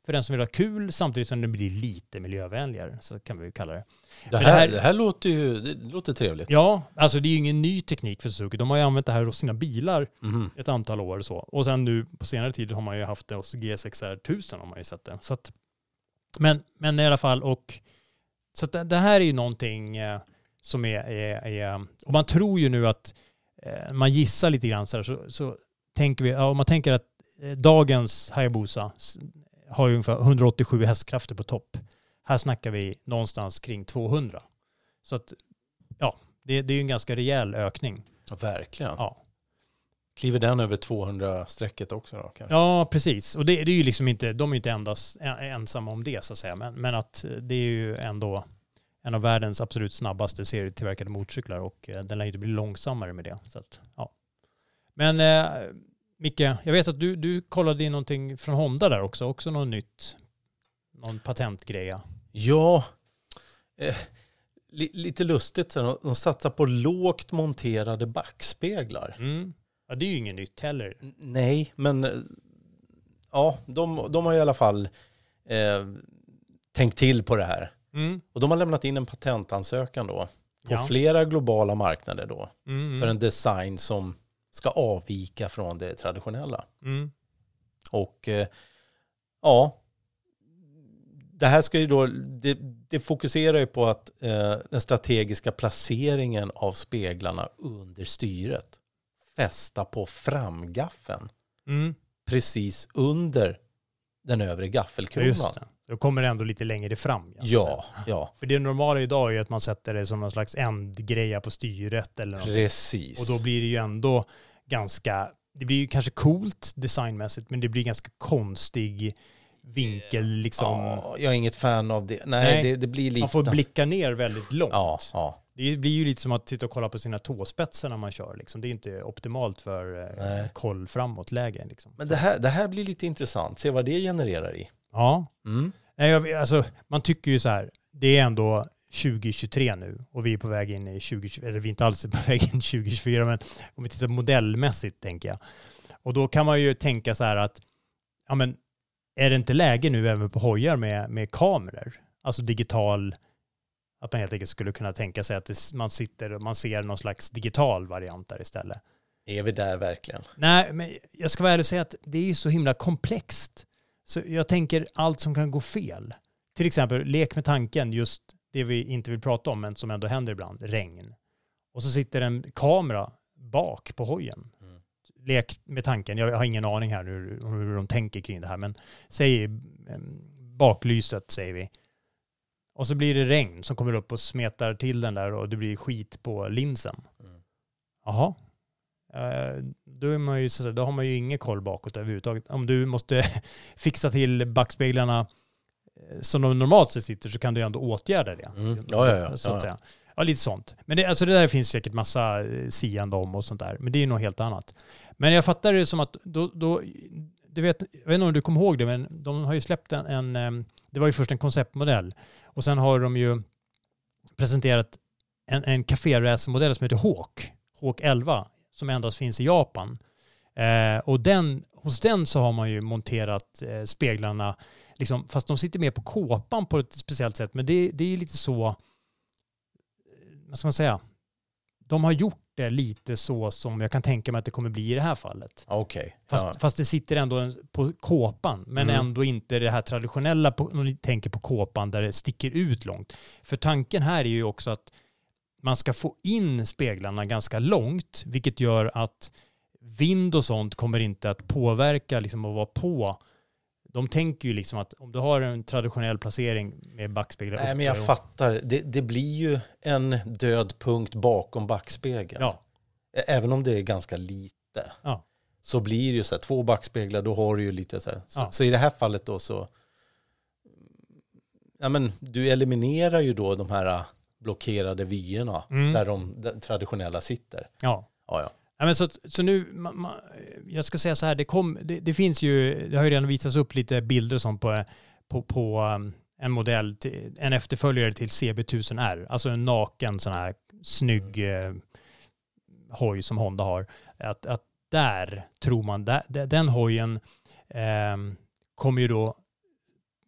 för den som vill ha kul samtidigt som det blir lite miljövänligare, så kan vi ju kalla det. Det det här, här- det här låter ju det låter trevligt. Ja, alltså det är ju ingen ny teknik för Suzuki. De har ju använt det här hos sina bilar Mhm. ett antal år och så. Och sen nu på senare tid har man ju haft det hos GSXR 1000 har man ju sett det. Så att, men, men i alla fall, och så att det, här är ju någonting eh, som är, är, är, och man tror ju nu att eh, man gissar lite grann så här, så, så tänker vi, ja, om man tänker att eh, dagens Hayabusa har ju ungefär 187 hästkrafter på topp. Här snackar vi någonstans kring 200. Så att, ja, det, det är ju en ganska rejäl ökning. Ja, verkligen. Ja. Kliver den över 200-strecket också då kanske? Ja, precis. Och det, det är ju liksom inte, de är ju inte endast, en- ensamma om det så att säga. Men, men att det är ju ändå en av världens absolut snabbaste serietillverkade motorcyklar och eh, den lär ju inte bli långsammare med det. Så att, ja. Men eh, Micke, jag vet att du, du kollade in någonting från Honda där också, också något nytt. Någon patentgreja. Ja, eh, li, lite lustigt. De, de satsar på lågt monterade backspeglar. Mm. Ja, det är ju inget nytt heller. N- Nej, men eh, ja, de, de har i alla fall eh, tänkt till på det här. Mm. Och de har lämnat in en patentansökan då på Ja. flera globala marknader då Mm, för mm, en design som ska avvika från det traditionella. mm. Och eh, ja, det här ska ju då, det, det fokuserar ju på att eh, den strategiska placeringen av speglarna under styret fästa på framgaffeln Mm. precis under den övre gaffelkronan. Då kommer det ändå lite längre fram. Ja, ja, För det normala idag är ju att man sätter det som någon slags ändgreja på styret eller något. precis. Och då blir det ju ändå ganska, det blir ju kanske coolt designmässigt, men det blir ganska konstig vinkel liksom. ja, jag är inget fan av det. Nej, Nej, det, det blir lite... Man får blicka ner väldigt långt. Ja, ja. Det blir ju lite som att sitta och kolla på sina tåspetsar när man kör. Liksom. Det är inte optimalt för eh, Nej. koll framåt-läge. Liksom. Men det här, det här blir lite intressant. Se vad det genererar i. Ja, Mm. Nej, jag, alltså, man tycker ju så här, det är ändå 2023 nu och vi är på väg in i 2024, eller vi är inte alls på <laughs> väg in i 2024, men om vi tittar modellmässigt tänker jag. Och då kan man ju tänka så här att, ja men, är det inte läge nu även på hojar med, med kameror? Alltså digital, att man helt enkelt skulle kunna tänka sig att det, man sitter och man ser någon slags digital variant där istället. Är vi där verkligen? Nej, men jag ska vara ärlig och säga att det är ju så himla komplext. Så jag tänker allt som kan gå fel. Till exempel, lek med tanken, just det vi inte vill prata om, men som ändå händer ibland, regn. Och så sitter en kamera bak på hojen. Mm. Lek med tanken, jag har ingen aning här nu om hur de tänker kring det här, men säg baklyset, säger vi. Och så blir det regn som kommer upp och smetar till den där och det blir skit på linsen. Mm. Jaha. Eh, Då, är man ju, så då har man ju ingen koll bakåt överhuvudtaget. Om du måste <laughs> fixa till backspeglarna som de normalt sett sitter så kan du ändå åtgärda det. Mm. Ja, ja, ja. Så att säga. Ja, lite sånt. Men det, alltså det där finns säkert massa eh, siande om och sånt där. Men det är nog helt annat. Men jag fattar det som att då, då du vet, jag vet inte om du kommer ihåg det, men de har ju släppt en, en det var ju först en konceptmodell och sen har de ju presenterat en, en kaféracermodell som heter Hawk, Hawk 11, som endast finns i Japan. Eh, och den, hos den så har man ju monterat eh, speglarna, liksom, fast de sitter mer på kåpan på ett speciellt sätt. Men det, det är ju lite så, eh, vad ska man säga, de har gjort det lite så som jag kan tänka mig att det kommer bli i det här fallet. Okej. Fast, Ja. fast det sitter ändå på kåpan, men Mm. ändå inte det här traditionella, om ni tänker på kåpan där det sticker ut långt. För tanken här är ju också att man ska få in speglarna ganska långt, vilket gör att vind och sånt kommer inte att påverka liksom att vara på. De tänker ju liksom att om du har en traditionell placering med backspeglar Nej, men jag och- fattar. Det, det blir ju en död punkt bakom backspegeln. Ja, Även om det är ganska lite. Ja. Så blir det ju så här, två backspeglar, då har du ju lite så här. Så, Ja. så i det här fallet då så, ja men du eliminerar ju då de här blockerade vyerna Mm. där de där traditionella sitter. ja. Ja, ja. Ja, men så, så nu, ma, ma, jag ska säga så här, det, kom, det, det finns ju, det har ju redan visats upp lite bilder och sånt på, på, på um, en modell, till, en efterföljare till CB1000R, alltså en naken sån här snygg eh, hoj som Honda har. Att, att där tror man, där, den hojen ehm, kommer ju då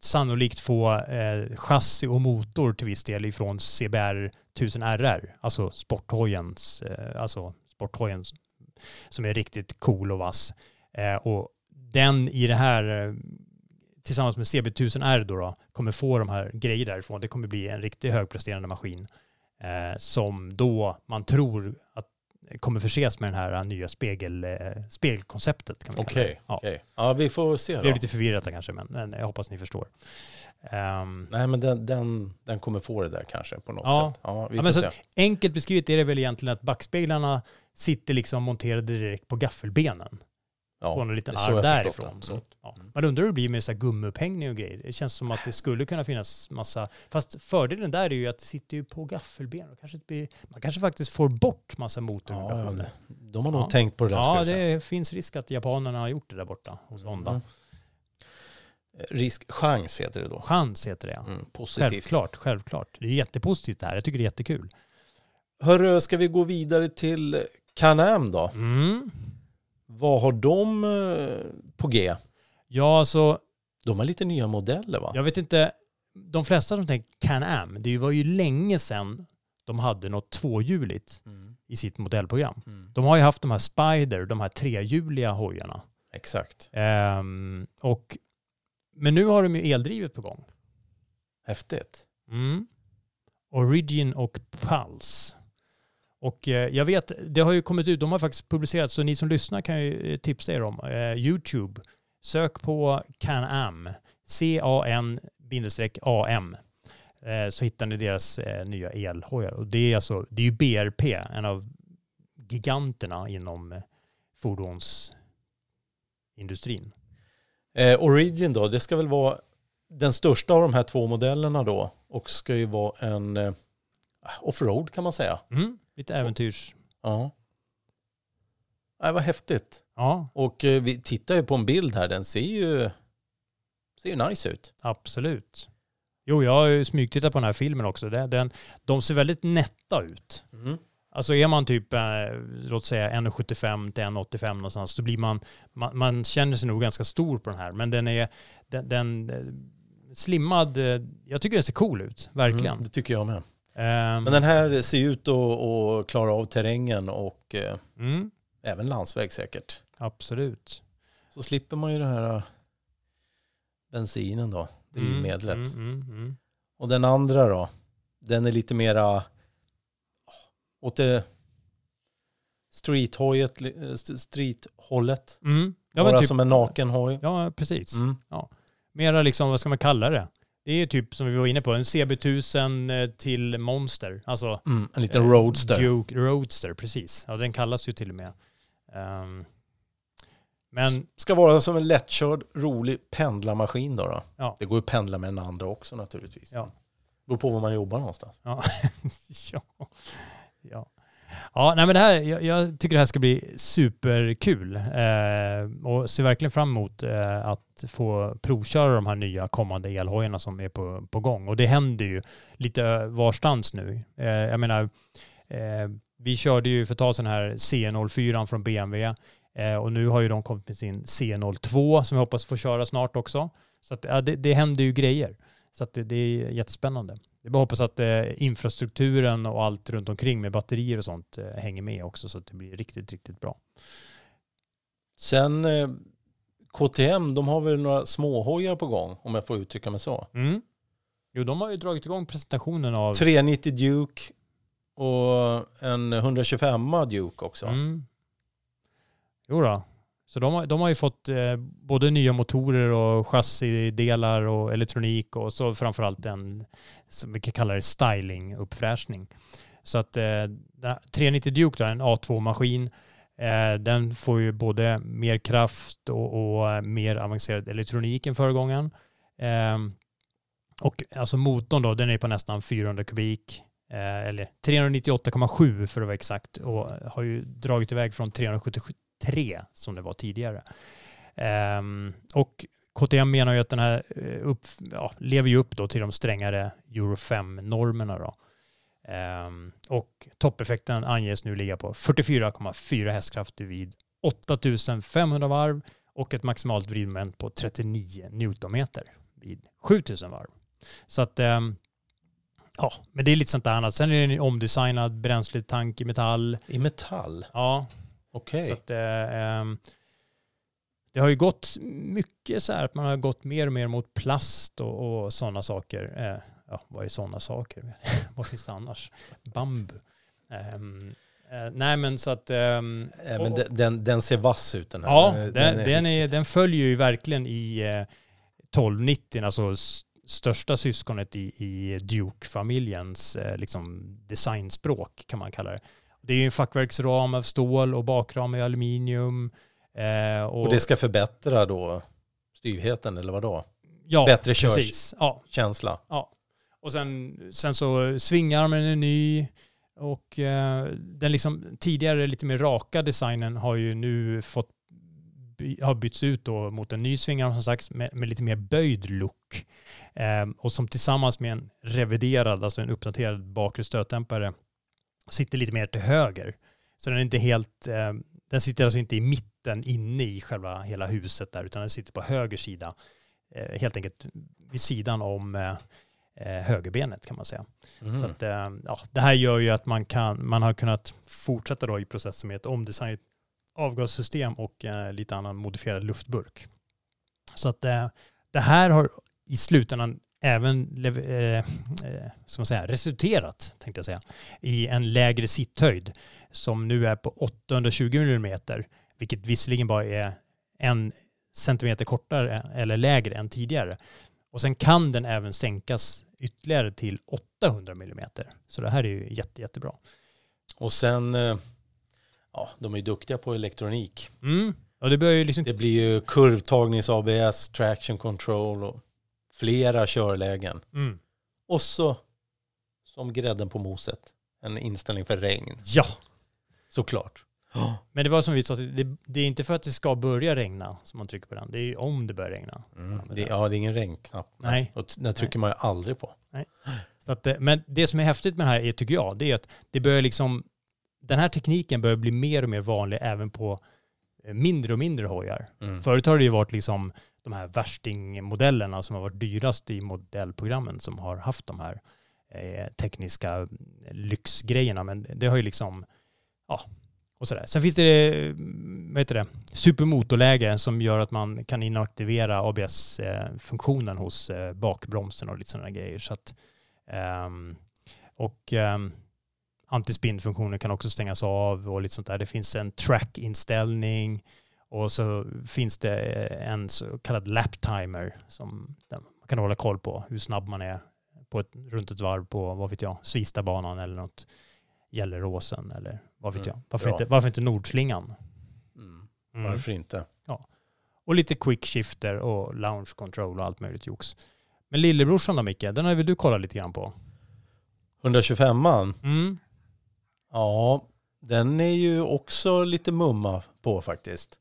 sannolikt få eh, chassi och motor till viss del ifrån CBR 1000RR, alltså sporthojens, eh, alltså sporthojen som är riktigt cool och vass. Eh, och den i det här, eh, tillsammans med CB1000R då, då, kommer få de här grejer därifrån. Det kommer bli en riktigt högpresterande maskin eh, som då man tror att kommer förses med den här nya spegel, eh, spegelkonceptet. Okej, det. Ja. okej. Ja, vi får se Det då. blev lite förvirrat där kanske, men, men jag hoppas ni förstår. Ehm, Nej, men den, den, den kommer få det där kanske på något Ja. sätt. Ja, vi Ja, får se. enkelt beskrivet är det väl egentligen att backspeglarna sitter liksom monterade direkt på gaffelbenen. Ja, på en liten arm därifrån. Så, Mm. ja. Man undrar hur det blir med så här gummiupphängning och grejer. Det känns som att det skulle kunna finnas massa... Fast fördelen där är ju att det sitter ju på gaffelben. Och kanske blir, man kanske faktiskt får bort massa Ja, motorvibrationer. de har nog Ja. tänkt på det där. Ja, säga. det finns risk att japanerna har gjort det där borta hos Honda. Mm. Risk, chans heter det då. Chans heter det. ja. Mm, positivt. Självklart, självklart. Det är jättepositivt det här. Jag tycker det är jättekul. Hörru, ska vi gå vidare till Can-Am då? Mm. Vad har de eh, på G? Ja, alltså, De har lite nya modeller va? jag vet inte. De flesta som tänker Can-Am, det var ju länge sedan de hade något tvåhjuligt Mm. i sitt modellprogram. Mm. De har ju haft de här Spider, de här trehjuliga hojarna. Exakt. Ehm, och, men nu har de ju eldrivet på gång. Häftigt. Mm. Origin och Pulse. Och eh, jag vet, det har ju kommit ut, de har faktiskt publicerat, så ni som lyssnar kan ju eh, tipsa er om. Eh, YouTube, sök på Can-Am, C-A-N-A-M, så hittar ni deras nya elhojar. Och det är alltså, det är ju BRP, en av giganterna inom fordonsindustrin. Eh, Origin då, det ska väl vara den största av de här två modellerna då och ska ju vara en eh, offroad kan man säga. Mm. Lite äventyrs... Ja. Nej, vad häftigt. Ja, Och eh, vi tittar ju på en bild här, den ser ju, ser ju nice ut. Absolut. Jo, jag har ju smygtittat på den här filmen också. Den, den, de ser väldigt nätta ut. Mm. Alltså är man typ, eh, låt säga 1,75 till 1,85 någonstans, så blir man, man, man känner sig nog ganska stor på den här. Men den är, den, den eh, slimmad, eh, jag tycker den ser cool ut, verkligen. Mm, det tycker jag med. Ehm, Men den här ser ut att, klara av terrängen och eh, mm, även landsväg säkert. absolut. Så slipper man ju det här eh, bensinen då, drivmedlet. Mm, mm, mm, mm. Och den andra då, den är lite mera åt det eh, streethållet. Mm. Ja, Bara typ, som en naken hoj. ja, precis. Mm. Mera liksom, vad ska man kalla det? Det är ju typ som vi var inne på, en CB1000 eh, till Monster. Alltså Mm, en liten eh, roadster. Duke Roadster, precis. Ja, den kallas ju till och med. Ehm, Men Ska vara som en lättkörd, rolig pendlarmaskin då. då. Ja. Det går ju att pendla med den andra också naturligtvis. Ja. Beror på var man jobbar någonstans. Ja. <laughs> ja. ja. Ja, nej men det här, jag, jag tycker det här ska bli superkul eh, och ser verkligen fram emot eh, att få provköra de här nya kommande elhojarna som är på, på gång. Och det händer ju lite varstans nu. Eh, jag menar, eh, vi körde ju för ett tag sedan här C04 från BMW eh, och nu har ju de kommit med sin C02 som jag hoppas få köra snart också. Så att, ja, det, det händer ju grejer. Så att det, det är jättespännande. Det är bara hoppas att eh, infrastrukturen och allt runt omkring med batterier och sånt eh, hänger med också så att det blir riktigt, riktigt bra. Sen eh, KTM, de har väl några småhojar på gång om jag får uttrycka mig så. Mm. Jo, de har ju dragit igång presentationen av... 390 Duke och en 125 Duke också. Mm. Jo då. Så de har, de har ju fått eh, både nya motorer och chassidelar och elektronik och så framförallt en, som vi kan kalla det styling-uppfräschning. Så att eh, 390 Duke, då, en A2-maskin, eh, den får ju både mer kraft och, och eh, mer avancerad elektronik än föregångaren. Ehm, och alltså motorn då, den är på nästan 400 kubik, eh, eller 398,7 för att vara exakt, och har ju dragit iväg från 377 3 som det var tidigare. Um, och KTM menar ju att den här uh, upp, ja, lever ju upp då till de strängare Euro 5-normerna. Då. Um, och toppeffekten anges nu ligga på 44,4 hästkrafter vid 8500 varv och ett maximalt vridmoment på 39 newtonmeter vid 7000 varv. Så att um, Ja, men det är lite sånt där annat. Sen är det en omdesignad bränsletank i metall. I metall? Ja, Okej. så att, eh, ehm, det har ju gått mycket så här att man har gått mer och mer mot plast och, och sådana saker. Eh, ja, vad är sådana saker? <laughs> vad finns det annars? Bambu. Ehm, eh, nej men så att... Eh, Men och- den, den, den ser vass ut den här. Ja, Den den, är den, är, den följer ju verkligen i eh, 1290, alltså största syskonet i, i Duke-familjens eh, liksom designspråk kan man kalla det. Det är ju en fackverksram av stål och bakram i aluminium. Eh, och, Och det ska förbättra då styvheten eller vad då? ja, bättre precis. Ja. Ja. Och sen, sen så svingarmen är ny och eh, den liksom tidigare lite mer raka designen har ju nu fått by, har bytts ut då mot en ny svingarm som sagt med, med lite mer böjd look. Eh, och som tillsammans med en reviderad, alltså en uppdaterad bakre stötdämpare sitter lite mer till höger. Så den är inte helt, eh, den sitter alltså inte i mitten inne i själva hela huset där utan den sitter på höger sida. Eh, helt enkelt vid sidan om eh, eh, högerbenet kan man säga. Mhm. Så att, eh, ja, det här gör ju att man, kan, man har kunnat fortsätta då i processen med ett omdesignat avgassystem och eh, lite annan modifierad luftburk. Så att det här har i slutändan även eh, eh, ska man resulterat tänkte jag säga, i en lägre sitthöjd som nu är på 820 mm, vilket visserligen bara är en centimeter kortare eller lägre än tidigare. Och sen kan den även sänkas ytterligare till 800 mm. Så det här är ju jätte, jättebra. Och sen, eh, ja, de är ju duktiga på elektronik. Mm. Och det börjar ju liksom... Det blir ju kurvtagnings ABS, traction control och flera körlägen. Mm. Och så, som grädden på moset, en inställning för regn. Ja, Såklart. men det var som vi sa, det, det är inte för att det ska börja regna som man trycker på den. Det är om det börjar regna. Mm. Det, ja, det är ingen regnknapp. Nej. Och den trycker man ju aldrig på. Så att, eh, men det som är häftigt med det här är, tycker jag, det är att det börjar liksom, den här tekniken börjar bli mer och mer vanlig även på eh, mindre och mindre hojar. Mm. Förut har det ju varit liksom de här värstingmodellerna som har varit dyrast i modellprogrammen som har haft de här eh, tekniska mm, lyxgrejerna. Men det har ju liksom, ja, och sådär. Sen finns det, mm, vad heter det, supermotorläge som gör att man kan inaktivera ABS-funktionen hos eh, bakbromsen och lite sådana grejer. Så att, um, och ehm, um, antispinnfunktionen kan också stängas av och lite sånt där. Det finns en track-inställning och så finns det en så kallad lap timer som man kan hålla koll på hur snabb man är på ett, runt ett varv på, vad vet jag, Svistabanan eller något Gelleråsen eller vad vet Mm, jag. Varför bra. inte, varför inte Nordslingan? Mm. Mm. Varför inte? Ja. Och lite quick shifter och lounge control och allt möjligt jox. Men lillebrorsan då Micke, den har väl du kollat lite grann på? 125an, Mm. ja, den är ju också lite mumma på faktiskt.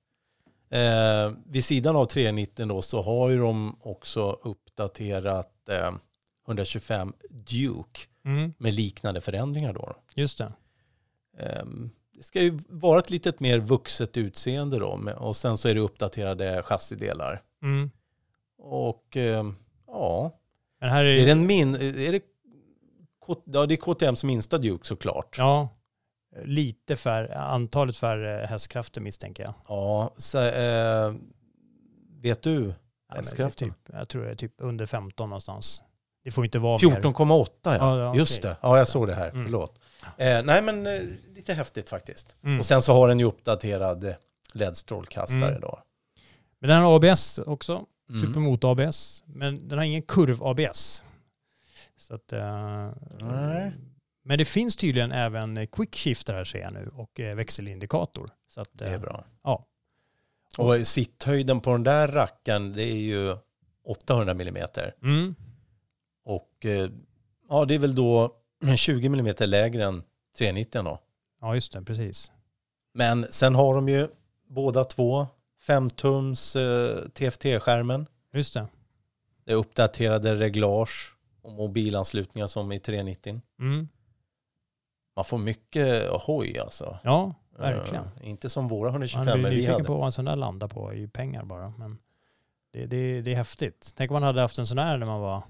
Eh, vid sidan av 390 då så har ju de också uppdaterat eh, 125 Duke Mm. med liknande förändringar då. Just det. Ehm, Det ska ju vara ett lite mer vuxet utseende då och sen så är det uppdaterade chassidelar. Mm. Och ehm, ja, Men här är, är det en min... Är det, ja, det är KTMs minsta Duke såklart. Ja, lite färre, antalet färre hästkrafter misstänker jag. Ja, så, eh, vet du? Ja, Hästkraften? Typ, jag tror det är typ under 15 någonstans. Det får inte vara mer. 14,8 ja. Ja, ja, Just okej. det. Ja, jag såg det här. Mm. Förlåt. Eh, nej, men eh, lite häftigt faktiskt. Mm. Och sen så har den ju uppdaterad eh, LED-strålkastare Mm. då. Men den har ABS också. Mm. Supermoto ABS. Men den har ingen kurv-ABS. Så att, eh, Nej. Men det finns tydligen även eh, quick shifter här ser jag nu och eh, växelindikator. Så att, Det är eh, bra. Ja. Och sitthöjden på den där rackaren det är ju 800 mm. Mm, Och ja, det är väl då <clears throat> 20 mm lägre än 390 då. ja, just det. Precis. Men sen har de ju båda två 5-tums eh, TFT-skärmen. Just det. Det är uppdaterade reglage och mobilanslutningar som i 390. Mm. Man får mycket hoj alltså. Ja, verkligen. Eh, inte som våra Man 125 blir vi nyfiken på vad en sån där landar på i pengar bara. Men det, det, det är häftigt. Tänk om man hade haft en sån här när man var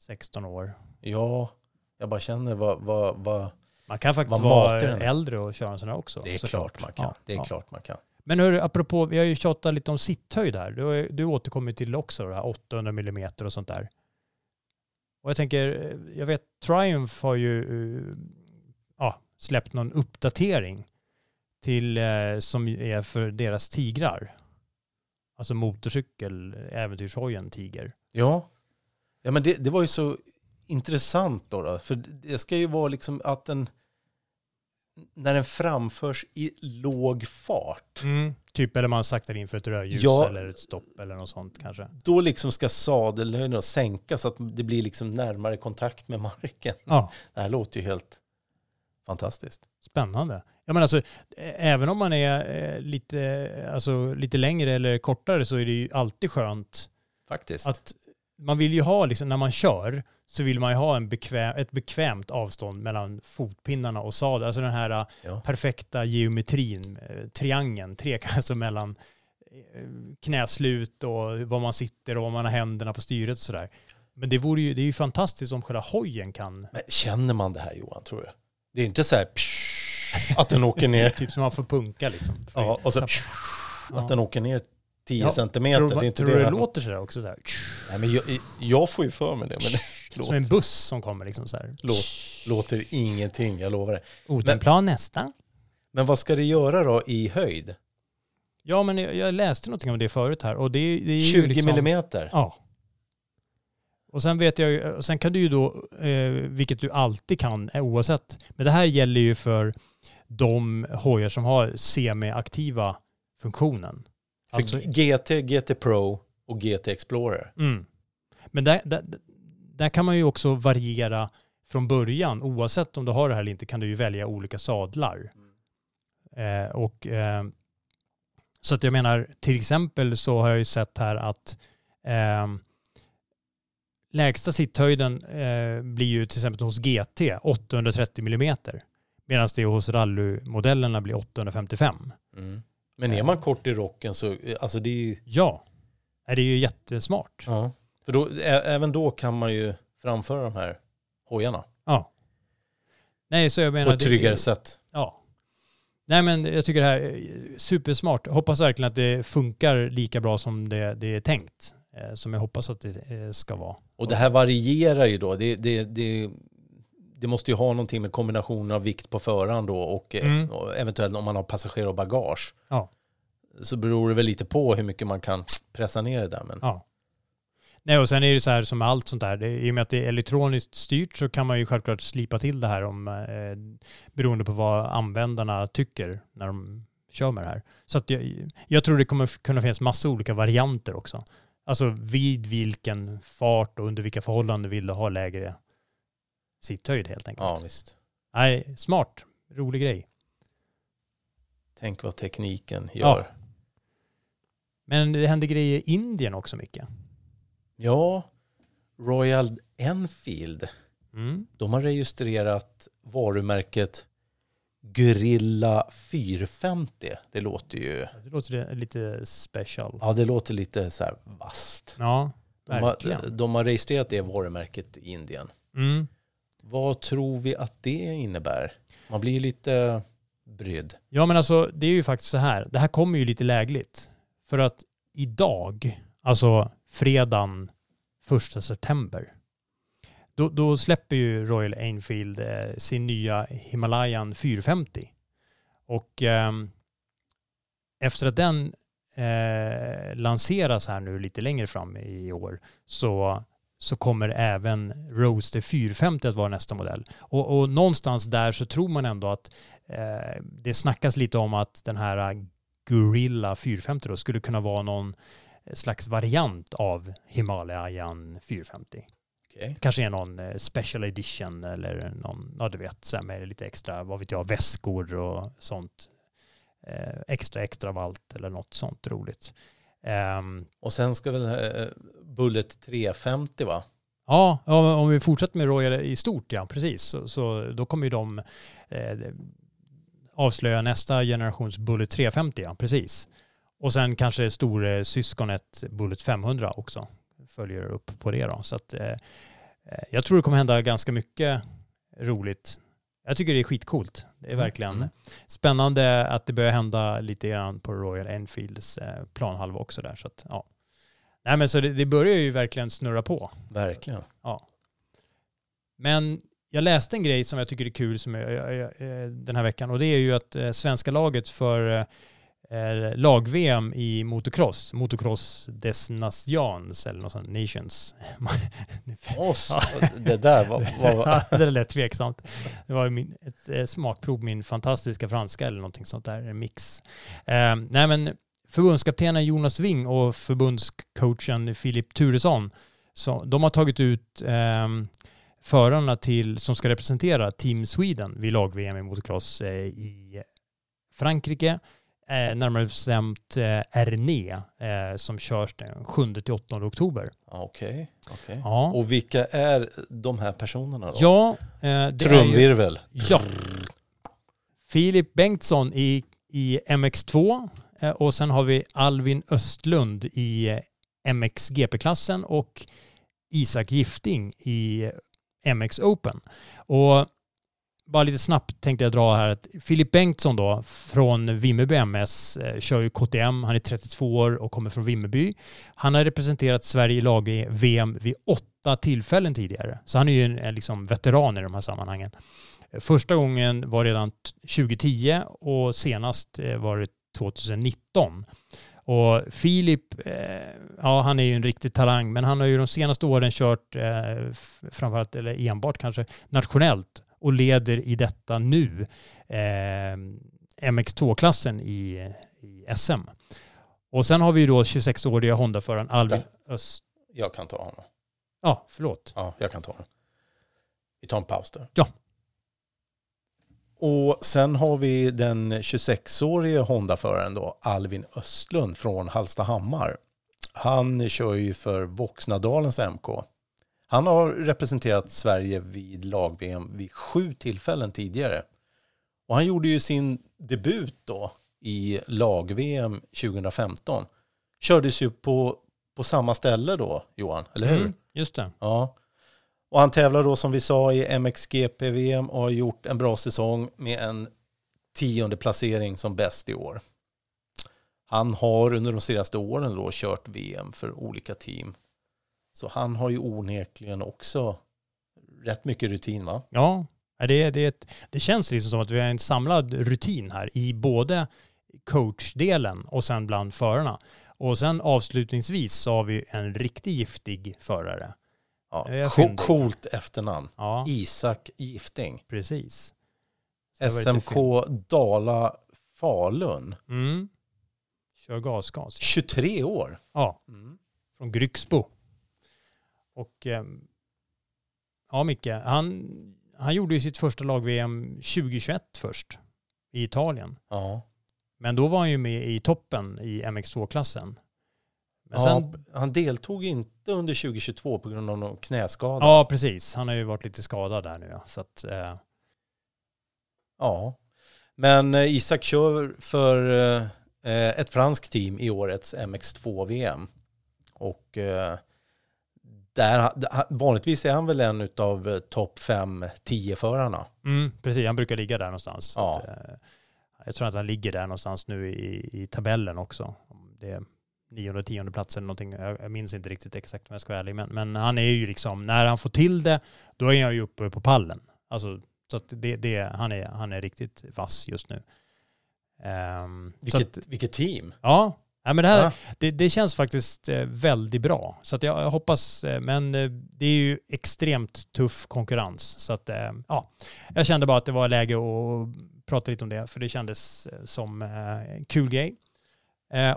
16 år. Ja, jag bara känner vad, vad, vad Man kan faktiskt vara äldre och köra en sån här också. det är klart man kan. Ja, det är ja. klart man kan. Men hörru, apropå, vi har ju tjatat lite om sitthöjd här. Du, du återkommer till också, det här 800 mm och sånt där. Och jag tänker, eh, jag vet Triumph har ju eh, ja, släppt någon uppdatering till, eh, som är för deras tigrar. Alltså motorcykel, äventyrshojen Tiger. Ja, ja men det, det var ju så intressant då, då. För det ska ju vara liksom att den när den framförs i låg fart, Typ eller man saktar in för ett rödljus Ja. eller ett stopp eller något sånt kanske. då liksom ska sadelhöjden sänkas så att det blir liksom närmare kontakt med marken. Ja. Det här låter ju helt fantastiskt. Spännande. Ja, men alltså, även om man är lite, alltså, lite längre eller kortare så är det ju alltid skönt Faktiskt. att man vill ju ha, liksom, när man kör, så vill man ju ha en bekväm, ett bekvämt avstånd mellan fotpinnarna och sadeln. Alltså den här eh, Ja. perfekta geometrin, eh, triangeln, tre, <laughs> alltså mellan eh, knäslut och var man sitter och var man har händerna på styret och sådär. Men det, vore ju, det är ju fantastiskt om själva hojen kan, Men känner man det här Johan, tror du? Det är inte så här psh, att den åker <laughs> ner, typ som man får punka liksom. ja, och så psh, att den åker ner 10 Ja, centimeter. Tror, det är inte tror det du det låter sådär också? Sådär, Nej, men jag, jag får ju för mig det, men det <laughs> som en buss som kommer liksom så här. låter, låter ingenting, jag lovar det. Otenplan nästa. Men vad ska det göra då i höjd? Ja, men jag, jag läste någonting om det förut här och det, det är ju 20 liksom, millimeter? Ja. Och sen vet jag ju, och sen kan du ju då, eh, vilket du alltid kan eh, oavsett, men det här gäller ju för de hojar som har semi-aktiva funktionen. Alltså, GT, GT Pro och GT Explorer. mm. Men där, där, där kan man ju också variera från början. Oavsett om du har det här eller inte kan du ju välja olika sadlar. Eh, och, eh, så att jag menar, till exempel så har jag ju sett här att eh, lägsta sitthöjden eh, blir ju till exempel hos GT 830 mm. Medan det hos rallymodellerna blir 855. Mm. Men är man kort i rocken så, alltså det är ju, Ja, det är ju jättesmart. ja. För då, även då kan man ju framföra de här hojarna Ja. Nej, så jag menar... på ett tryggare det, sätt. Ja. Nej, men jag tycker det här är supersmart. Hoppas verkligen att det funkar lika bra som det, det är tänkt. Eh, som jag hoppas att det eh, ska vara. Och det här varierar ju då. Det, det, det, det måste ju ha någonting med kombinationen av vikt på föraren då och, eh, Mm. och eventuellt om man har passagerare och bagage. Ja. Så beror det väl lite på hur mycket man kan pressa ner det där. Men Ja. Nej, och sen är det så här som med allt sånt där. Det, I och med att det är elektroniskt styrt så kan man ju självklart slipa till det här om, eh, beroende på vad användarna tycker när de kör med det här. Så att jag, jag tror det kommer kunna finnas massa olika varianter också. Alltså vid vilken fart och under vilka förhållanden vill du ha lägre sitthöjd helt enkelt. Ja, visst. Nej, smart. Rolig grej. Tänk vad tekniken gör. Men det händer grejer i Indien också mycket. Ja, Royal Enfield, Mm. de har registrerat varumärket Gorilla 450. Det låter ju, Det låter lite special. ja det låter lite så här vasst. Ja, De har, verkligen. de har registrerat det varumärket i Indien. Mm. Vad tror vi att det innebär? Man blir ju lite brydd. Ja men alltså det är ju faktiskt så här. Det här kommer ju lite lägligt. För att idag, alltså fredagen 1 september, då, då släpper ju Royal Enfield eh, sin nya Himalayan 450. Och eh, efter att den eh, lanseras här nu lite längre fram i år så, så kommer även Roadster 450 att vara nästa modell. Och, och någonstans där så tror man ändå att eh, det snackas lite om att den här Gorilla 450 då skulle kunna vara någon slags variant av Himalayan 450. Okej. Kanske är någon eh, special edition eller någon, ja du vet, så här med lite extra, vad vet jag, väskor och sånt. Eh, extra extra valt eller något sånt roligt. Ehm, Och sen ska väl eh, Bullet 350 va? Ja, om vi fortsätter med Royal i stort, ja precis. Så, så då kommer ju de eh, avslöja nästa generations Bullet 350, ja precis. Och sen kanske stor syskonet Bullet 500 också följer upp på det då. Så att eh, eh, jag tror det kommer hända ganska mycket roligt. Jag tycker det är skitcoolt. Det är Mm, verkligen mm. spännande att det börjar hända lite grann på Royal Enfields eh, planhalva också där. Så att, ja. Nej men så det, det börjar ju verkligen snurra på. Verkligen. Ja. Men jag läste en grej som jag tycker är kul som jag, jag, jag, eh, den här veckan och det är ju att eh, svenska laget för eh, lag-VM i motocross, motocross des nations eller något sånt, nations. <laughs> Oss, det där var, var <laughs> Ja, det lät tveksamt. Det var min, ett eh, smakprov, min fantastiska franska eller någonting sånt där, en mix. Eh, nej men förbundskaptenen Jonas Wing och förbundscoachen Filip Turesson, så, de har tagit ut eh, förarna till, som ska representera Team Sweden vid lag-VM i motocross eh, i Frankrike. Eh, närmare bestämt eh, Erne eh, som körs den 7-8 oktober. Ja, Okej, okej. Ja, Och vilka är de här personerna då? ja eh, är ju, Trumvirvel. Ja. Filip Bengtsson i, i MX2 eh, och sen har vi Alvin Östlund i eh, MX-GP-klassen och Isak Gifting i eh, MX Open. Och bara lite snabbt tänkte jag dra här att Filip Bengtsson då från Vimmerby MS eh, kör ju KTM. Han är 32 år och kommer från Vimmerby. Han har representerat Sverige i lag-VM vid åtta tillfällen tidigare. Så han är ju en, en liksom veteran i de här sammanhangen. Första gången var redan 2010 och senast eh, var det 2019. Och Filip, eh, ja han är ju en riktig talang, men han har ju de senaste åren kört eh, framförallt, eller enbart kanske, nationellt och leder i detta nu eh, MX2-klassen i, i SM. Och sen har vi då 26-åriga Honda-föraren Alvin Öst... Jag kan ta honom. Ja, förlåt. Ja, jag kan ta honom. Vi tar en paus där. Ja. Och sen har vi den 26-årige Honda-föraren då, Alvin Östlund från Hallstahammar. Han kör ju för Voxnadalens MK. Han har representerat Sverige vid lag-VM vid sju tillfällen tidigare. Och han gjorde ju sin debut då i lag-VM 2015. Kördes ju på, på samma ställe då, Johan, eller hur? Mm, just det. Ja. Och han tävlar då som vi sa i MXGP-VM och har gjort en bra säsong med en tionde placering som bäst i år. Han har under de senaste åren då kört VM för olika team. Så han har ju onekligen också rätt mycket rutin va? Ja, det, det, det känns liksom som att vi har en samlad rutin här i både coachdelen och sen bland förarna. Och sen avslutningsvis så har vi en riktigt giftig förare. Ja. Coolt efternamn. Ja, Isak Gifting. precis. SMK Dala Falun. Mm. Kör gasgas. 23 år. Ja, Mm. från Grycksbo. Och eh, ja, Micke, han, han gjorde ju sitt första lag-VM 2021 först i Italien. Ja. Men då var han ju med i toppen i MX2-klassen. Men ja, sen, Han deltog inte under 2022 på grund av någon knäskada. ja, precis. Han har ju varit lite skadad där nu. Ja. Så att, eh, Ja. Men eh, Isak kör för eh, ett franskt team i årets MX2-VM. Och eh, där, vanligtvis är han väl en av topp 5-10-förarna. mm, precis, han brukar ligga där någonstans. Ja. Att, eh, jag tror att han ligger där någonstans nu i, i tabellen också. Det är nionde, tionde plats eller någonting. Jag, jag minns inte riktigt exakt om jag ska vara ärlig. Men, men han är ju liksom, när han får till det, då är han ju uppe på pallen. Alltså, så att det, det, han, är, han är riktigt vass just nu. Så Vilket, att, vilket team. ja, ja, men det, här, Ja. det, det känns faktiskt eh, väldigt bra. Så att jag, hoppas, eh, men eh, det är ju extremt tuff konkurrens. Så att, ja, jag kände bara att det var läge att prata lite om det, för det kändes som en kul grej.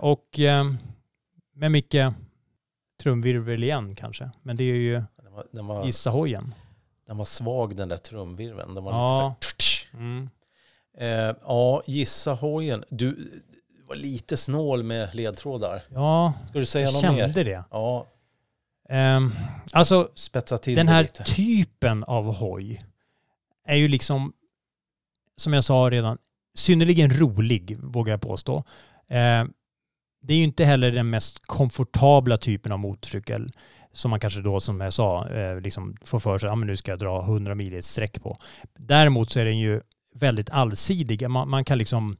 Och eh, med mycket trumvirvel igen kanske, men det är ju Den var, den var, gissa hojen. den var svag den där trumvirveln. Den var Ja. lite för... Mm. Eh, ja, gissa hojen. Du var lite snål med ledtrådar. Ja, Ska du säga jag något kände mer? det. Ja, Ehm, alltså, spetsa till den här lite. typen av hoj är ju liksom, som jag sa redan, synnerligen rolig, vågar jag påstå. Eh, det är ju inte heller den mest komfortabla typen av motorcykel som man kanske då, som jag sa, eh, liksom får för sig, ja men nu ska jag dra 100 mil i ett sträck på. Däremot så är den ju väldigt allsidig. Man, man kan liksom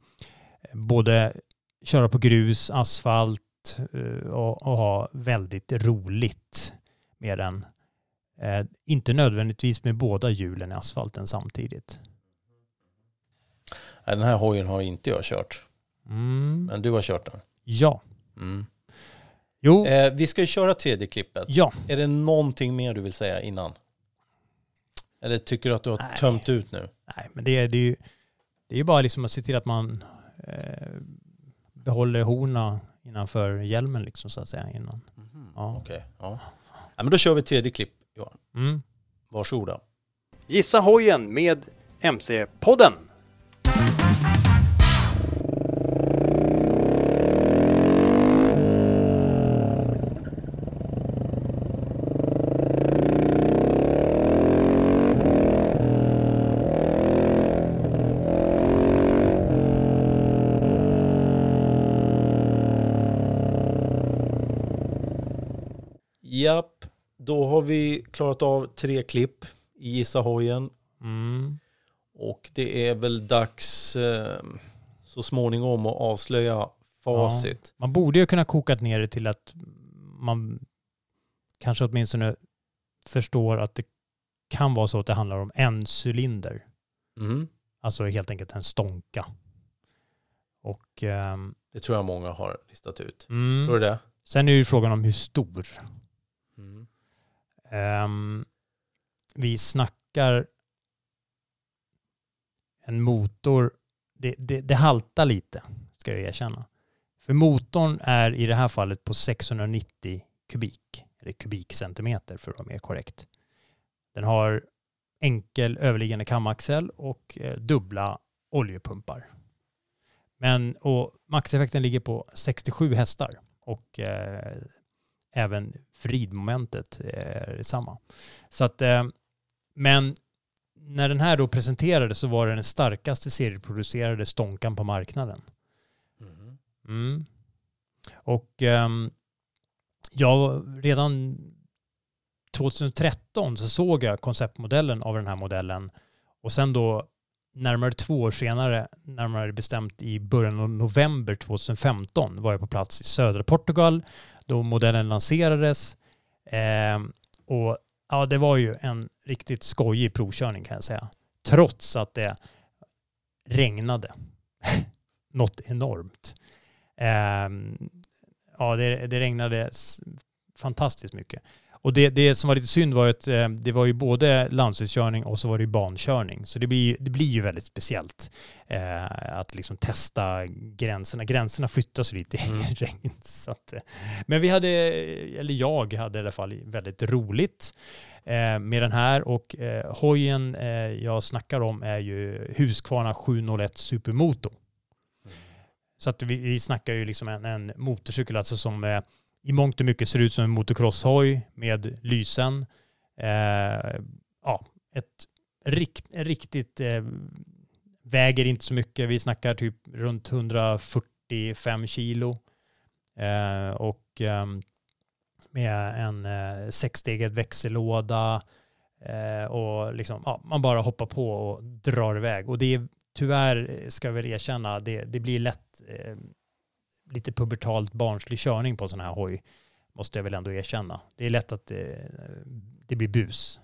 både köra på grus, asfalt eh, och, och ha väldigt roligt med den. Eh, inte nödvändigtvis med båda hjulen i asfalten samtidigt. Den här hojen har inte jag kört. Mm. Men du har kört den. Ja. Mm. Jo, Eh, vi ska ju köra tredje klippet. ja. Är det någonting mer du vill säga innan? Eller tycker du att du har Nej. tömt ut nu? Nej, men det, är- det är ju det är bara liksom att se till att man eh, behåller horna innanför hjälmen liksom så att säga innan. Ja. Okej, ja. ja. Men då kör vi tredje klipp, Johan. Mm. Varsågoda. Gissa hojen med MC-podden. Då har vi klarat av tre klipp i Gissa hojen. Mm. Och det är väl dags eh, så småningom att avslöja facit. Man borde ju kunna koka ner det till att man kanske åtminstone förstår att det kan vara så att det handlar om en cylinder. Mhm. Alltså helt enkelt en stånka. Och ehm, Det tror jag många har listat ut. mm, Tror du det? sen är ju frågan om hur stor. Um, vi snackar en motor. Det, det, det haltar lite, ska jag erkänna. För motorn är i det här fallet på 690 kubik, eller kubikcentimeter för att vara mer korrekt. Den har enkel överliggande kamaxel och eh, dubbla oljepumpar. Men och maxeffekten ligger på 67 hästar och eh, även vridmomentet är samma. Så att, eh, men när den här då presenterades så var det den starkaste serieproducerade stånkan på marknaden. Mhm. Mm. Och ehm, jag redan 2013 så såg jag konceptmodellen av den här modellen och sen då närmare två år senare, närmare bestämt i början av november 2015 var jag på plats i södra Portugal då modellen lanserades. Eh, och ja, det var ju en riktigt skojig provkörning kan jag säga. Trots att det regnade. <laughs> Något enormt. Eh, ja, det, det regnade fantastiskt mycket. Och det, det som var lite synd var att eh, det var ju både landsvägskörning och så var det ju bankörning. Så det blir, det blir ju väldigt speciellt eh, att liksom testa gränserna. Gränserna flyttas lite i <laughs> regn. Så att, eh, men vi hade, eller jag hade i alla fall väldigt roligt eh, med den här och eh, hojen eh, jag snackar om är ju Husqvarna 701 Supermoto. Så att vi, vi snackar ju liksom en, en motorcykel alltså som i mångt och mycket ser ut som en motocrosshoj med lysen. Eh, ja, ett rikt, riktigt eh, väger inte så mycket. Vi snackar typ runt 145 kilo. Eh, och ehm, med en eh, sexstegad växellåda eh, och liksom, ja, man bara hoppar på och drar iväg. Och det är tyvärr, eh, ska jag väl erkänna, det, det blir lätt eh, lite pubertalt barnslig körning på sån här hoj. Måste jag väl ändå erkänna. Det är lätt att det, det blir bus.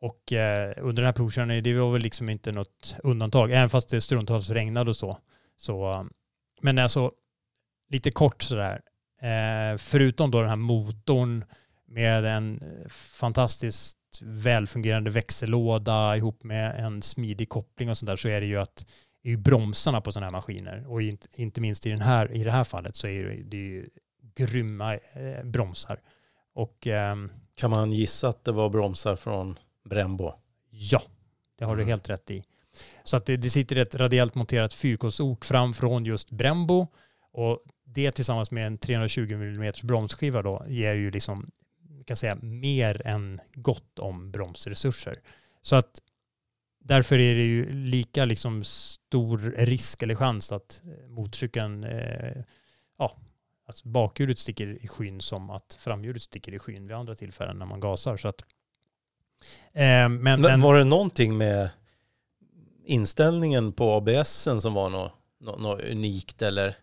Och eh, under den här provkörningen, det var väl liksom inte något undantag, även fast det stundtals regnade och så. så eh, men alltså, lite kort sådär, eh, förutom då den här motorn med en fantastiskt välfungerande växellåda ihop med en smidig koppling och sådär så är det ju att är ju bromsarna på sådana här maskiner och inte, inte minst i, den här, i det här fallet så är det, det är ju grymma eh, bromsar. Och, ehm, Kan man gissa att det var bromsar från Brembo? Ja, det har Mm. du helt rätt i. Så att det, det sitter ett radiellt monterat fyrkolsok fram från just Brembo och det tillsammans med en 320 mm bromsskiva då ger ju liksom, kan säga, mer än gott om bromsresurser. Så att därför är det ju lika liksom stor risk eller chans att eh, motorcykeln, eh, ja, alltså bakhjulet sticker i skyn som att framhjulet sticker i skyn vid andra tillfällen när man gasar. Så att, eh, men, Men, men, var det någonting med inställningen på ABSen som var något, något, något unikt eller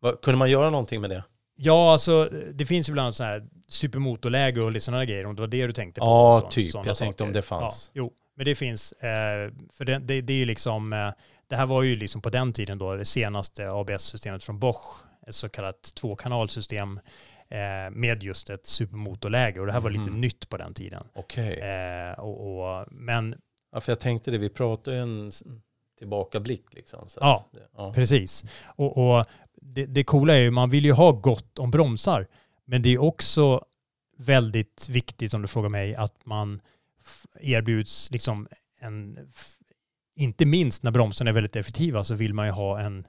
vad, kunde man göra någonting med det? Ja, alltså det finns ju ibland så här supermotorläge och lite sådana grejer, om det var det du tänkte på. Ja, typ. sådana Jag tänkte om det fanns. Ja, jo, men det finns. Eh, för det, det, det är ju liksom, eh, det här var ju liksom på den tiden då det senaste ABS-systemet från Bosch, ett så kallat tvåkanalsystem eh, med just ett supermotorläge och det här var lite Mhm. nytt på den tiden. Okej. Eh, och, och, men Ja, för jag tänkte det, vi pratade ju en tillbakablick liksom. Så Ja. att ja. Precis. Och, och det, det coola är ju, man vill ju ha gott om bromsar. Men det är också väldigt viktigt, om du frågar mig, att man erbjuds liksom en... Inte minst när bromsarna är väldigt effektiva så vill man ju ha en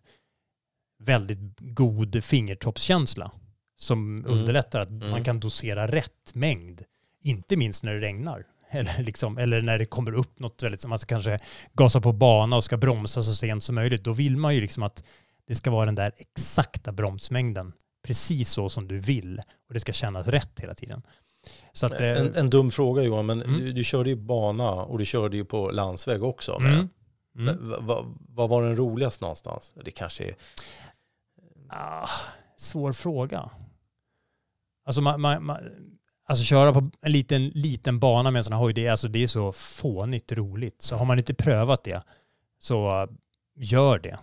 väldigt god fingertoppskänsla som Mm. underlättar att Mm. man kan dosera rätt mängd. Inte minst när det regnar. <laughs> Eller, liksom, eller när det kommer upp något väldigt, man ska kanske gasa på bana och ska bromsa så sent som möjligt. Då vill man ju liksom att det ska vara den där exakta bromsmängden. Precis så som du vill. Och det ska kännas rätt hela tiden. Att, eh, En, en dum fråga Johan, men Mm. du, du körde ju bana och du körde ju på landsväg också. Mm, mm. men va- va- Vad var den roligast någonstans? Det kanske är... Ah, svår fråga. Alltså, man, man, man, alltså köra på en liten, liten bana med en sån här hoj, det är, alltså, det är så fånigt roligt. Så har man inte prövat det, så uh, gör det.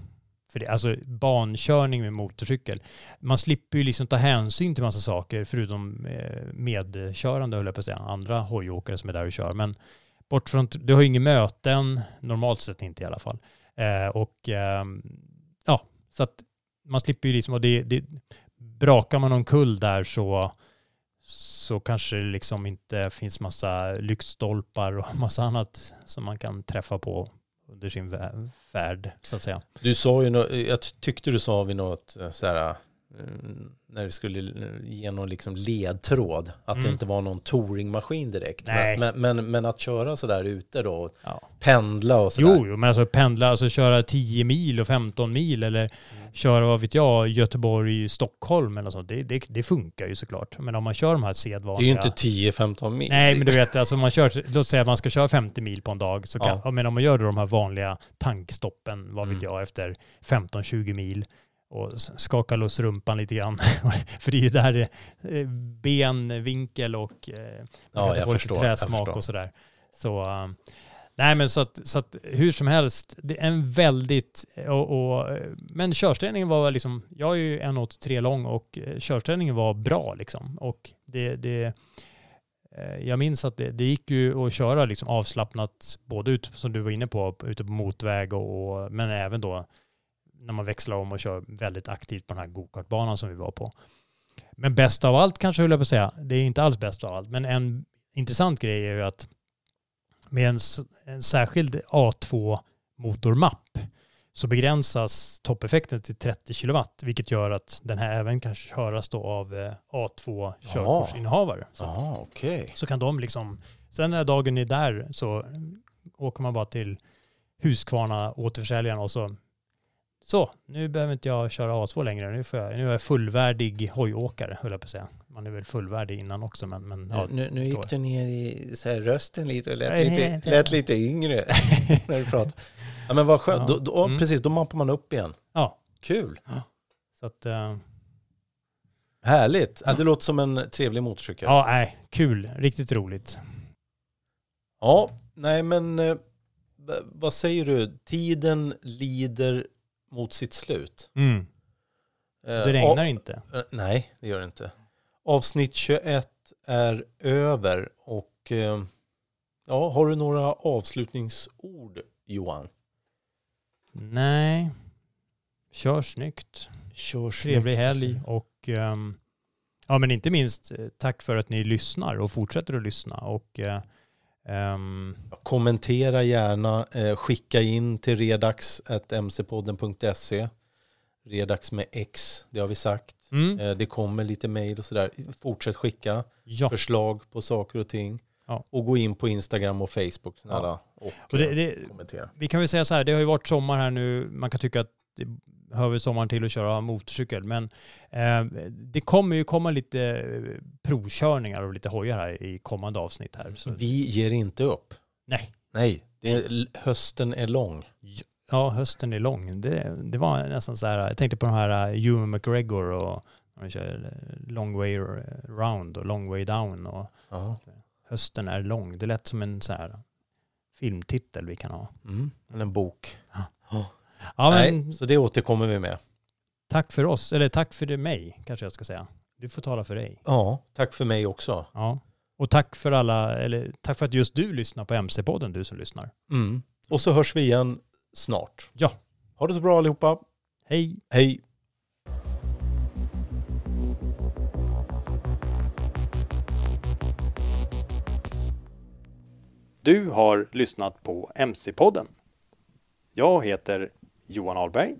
För det, alltså bankörning med motorcykel, man slipper ju liksom ta hänsyn till massa saker förutom eh, medkörande, höll jag på att säga, andra hojåkare som är där och kör. Men bort från, du har ju inga möten, normalt sett inte i alla fall. Eh, och eh, ja, så att man slipper ju liksom, och det, det, brakar man någon kull där så, så kanske det liksom inte finns massa lyktstolpar och <laughs> massa annat som man kan träffa på under sin färd, så att säga. Du sa ju, nå- jag tyckte du sa vid något eh, så här, när vi skulle eh, ge någon liksom ledtråd, att det Mm. inte var någon touringmaskin direkt. Men, men, men, men att köra så där ute då, Ja. pendla och så där. Jo, jo, men alltså pendla, alltså köra 10 mil och 15 mil eller köra, vad vet jag, Göteborg, Stockholm eller sånt, det, det, det funkar ju såklart. Men om man kör de här sedvanliga... Det är ju inte 10-15 mil. Nej, men du vet, alltså man kör, låt säga att man ska köra 50 mil på en dag, så kan, Ja. ja. men om man gör då de här vanliga tankstoppen, vad vet Mm. jag, efter 15-20 mil och skaka loss rumpan lite grann. <laughs> För det är ju där det, eh, benvinkel och eh, Ja, jag förstår, träsmak och sådär. Så, eh, nej men så att, så att hur som helst, det är en väldigt, och, och, eh, men körställningen var liksom, jag är ju 1,83 lång och eh, körställningen var bra liksom. Och det, det eh, jag minns att det, det gick ju att köra liksom avslappnat, både ut, som du var inne på, ute på motväg och, och men även då när man växlar om och kör väldigt aktivt på den här gokartbanan som vi var på. Men bäst av allt kanske höll jag på att säga, det är inte alls bäst av allt, men en intressant grej är ju att med en, en särskild A2 motormapp så begränsas toppeffekten till 30 kW, vilket gör att den här även kan köras då av eh, A2 körkortsinnehavare. Så, Ja, okej. så kan de liksom, sen när dagen är där så åker man bara till Husqvarna återförsäljaren och så så, nu behöver inte jag köra A2 längre. Nu, jag, nu är jag fullvärdig hojåkare, höll jag på att säga. Man är väl fullvärdig innan också, men... men ja, nu, nu gick du ner i så här, rösten lite och lät, Nej, lite, nej, lät lite yngre <laughs> när du pratade. Ja, men vad skönt. Ja. Då, då, Mm. Precis, då mappar man upp igen. Ja. Kul. Så att, eh, Härligt. Ja, det låter som en trevlig motorcykel. ja, nej, kul. Riktigt roligt. Ja, nej men eh, vad säger du? Tiden lider mot sitt slut. Mm. Eh, Det regnar a- inte. eh, Nej, det gör det inte. Avsnitt 21 är över och eh, ja, har du några avslutningsord Johan? Nej. Kör snyggt. Kör Trevlig snyggt. helg och ehm, ja, men inte minst tack för att ni lyssnar och fortsätter att lyssna. Och ehm, Kommentera gärna, eh, skicka in till redax.mcpodden.se. Redax med X, det har vi sagt. mm, Eh, det kommer lite mejl och sådär. Fortsätt skicka ja. förslag på saker och ting. Ja. Och gå in på Instagram och Facebook snälla. Och, Och det, eh, det, kommentera. vi kan väl säga så här, det har ju varit sommar här nu. Man kan tycka att det hör väl sommaren till att köra motorcykel. Men eh, det kommer ju komma lite eh, provkörningar och lite hojar här i kommande avsnitt här. Så, Vi ger inte upp. nej, Nej, är, hösten är lång. ja, hösten är lång. Det, det var nästan så här, jag tänkte på de här uh, Ewan McGregor och de kör eh, long way round och long way down och hösten är lång. Det lät som en så här filmtitel vi kan ha. Mm. Eller en bok. Ja, Nej, men så det återkommer vi med. tack för oss, eller tack för mig kanske jag ska säga. Du får tala för dig. Ja, tack för mig också. Ja. Och tack för alla, eller tack för att just du lyssnar på MC-podden, du som lyssnar. Mm. Och så hörs vi igen snart. Ja. Ha det så bra allihopa. Hej! Hej. Du har lyssnat på MC-podden. Jag heter Johan Ahlberg.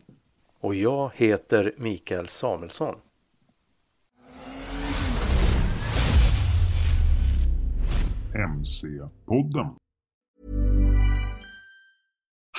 Och jag heter Mikael Samuelsson. MC-podden.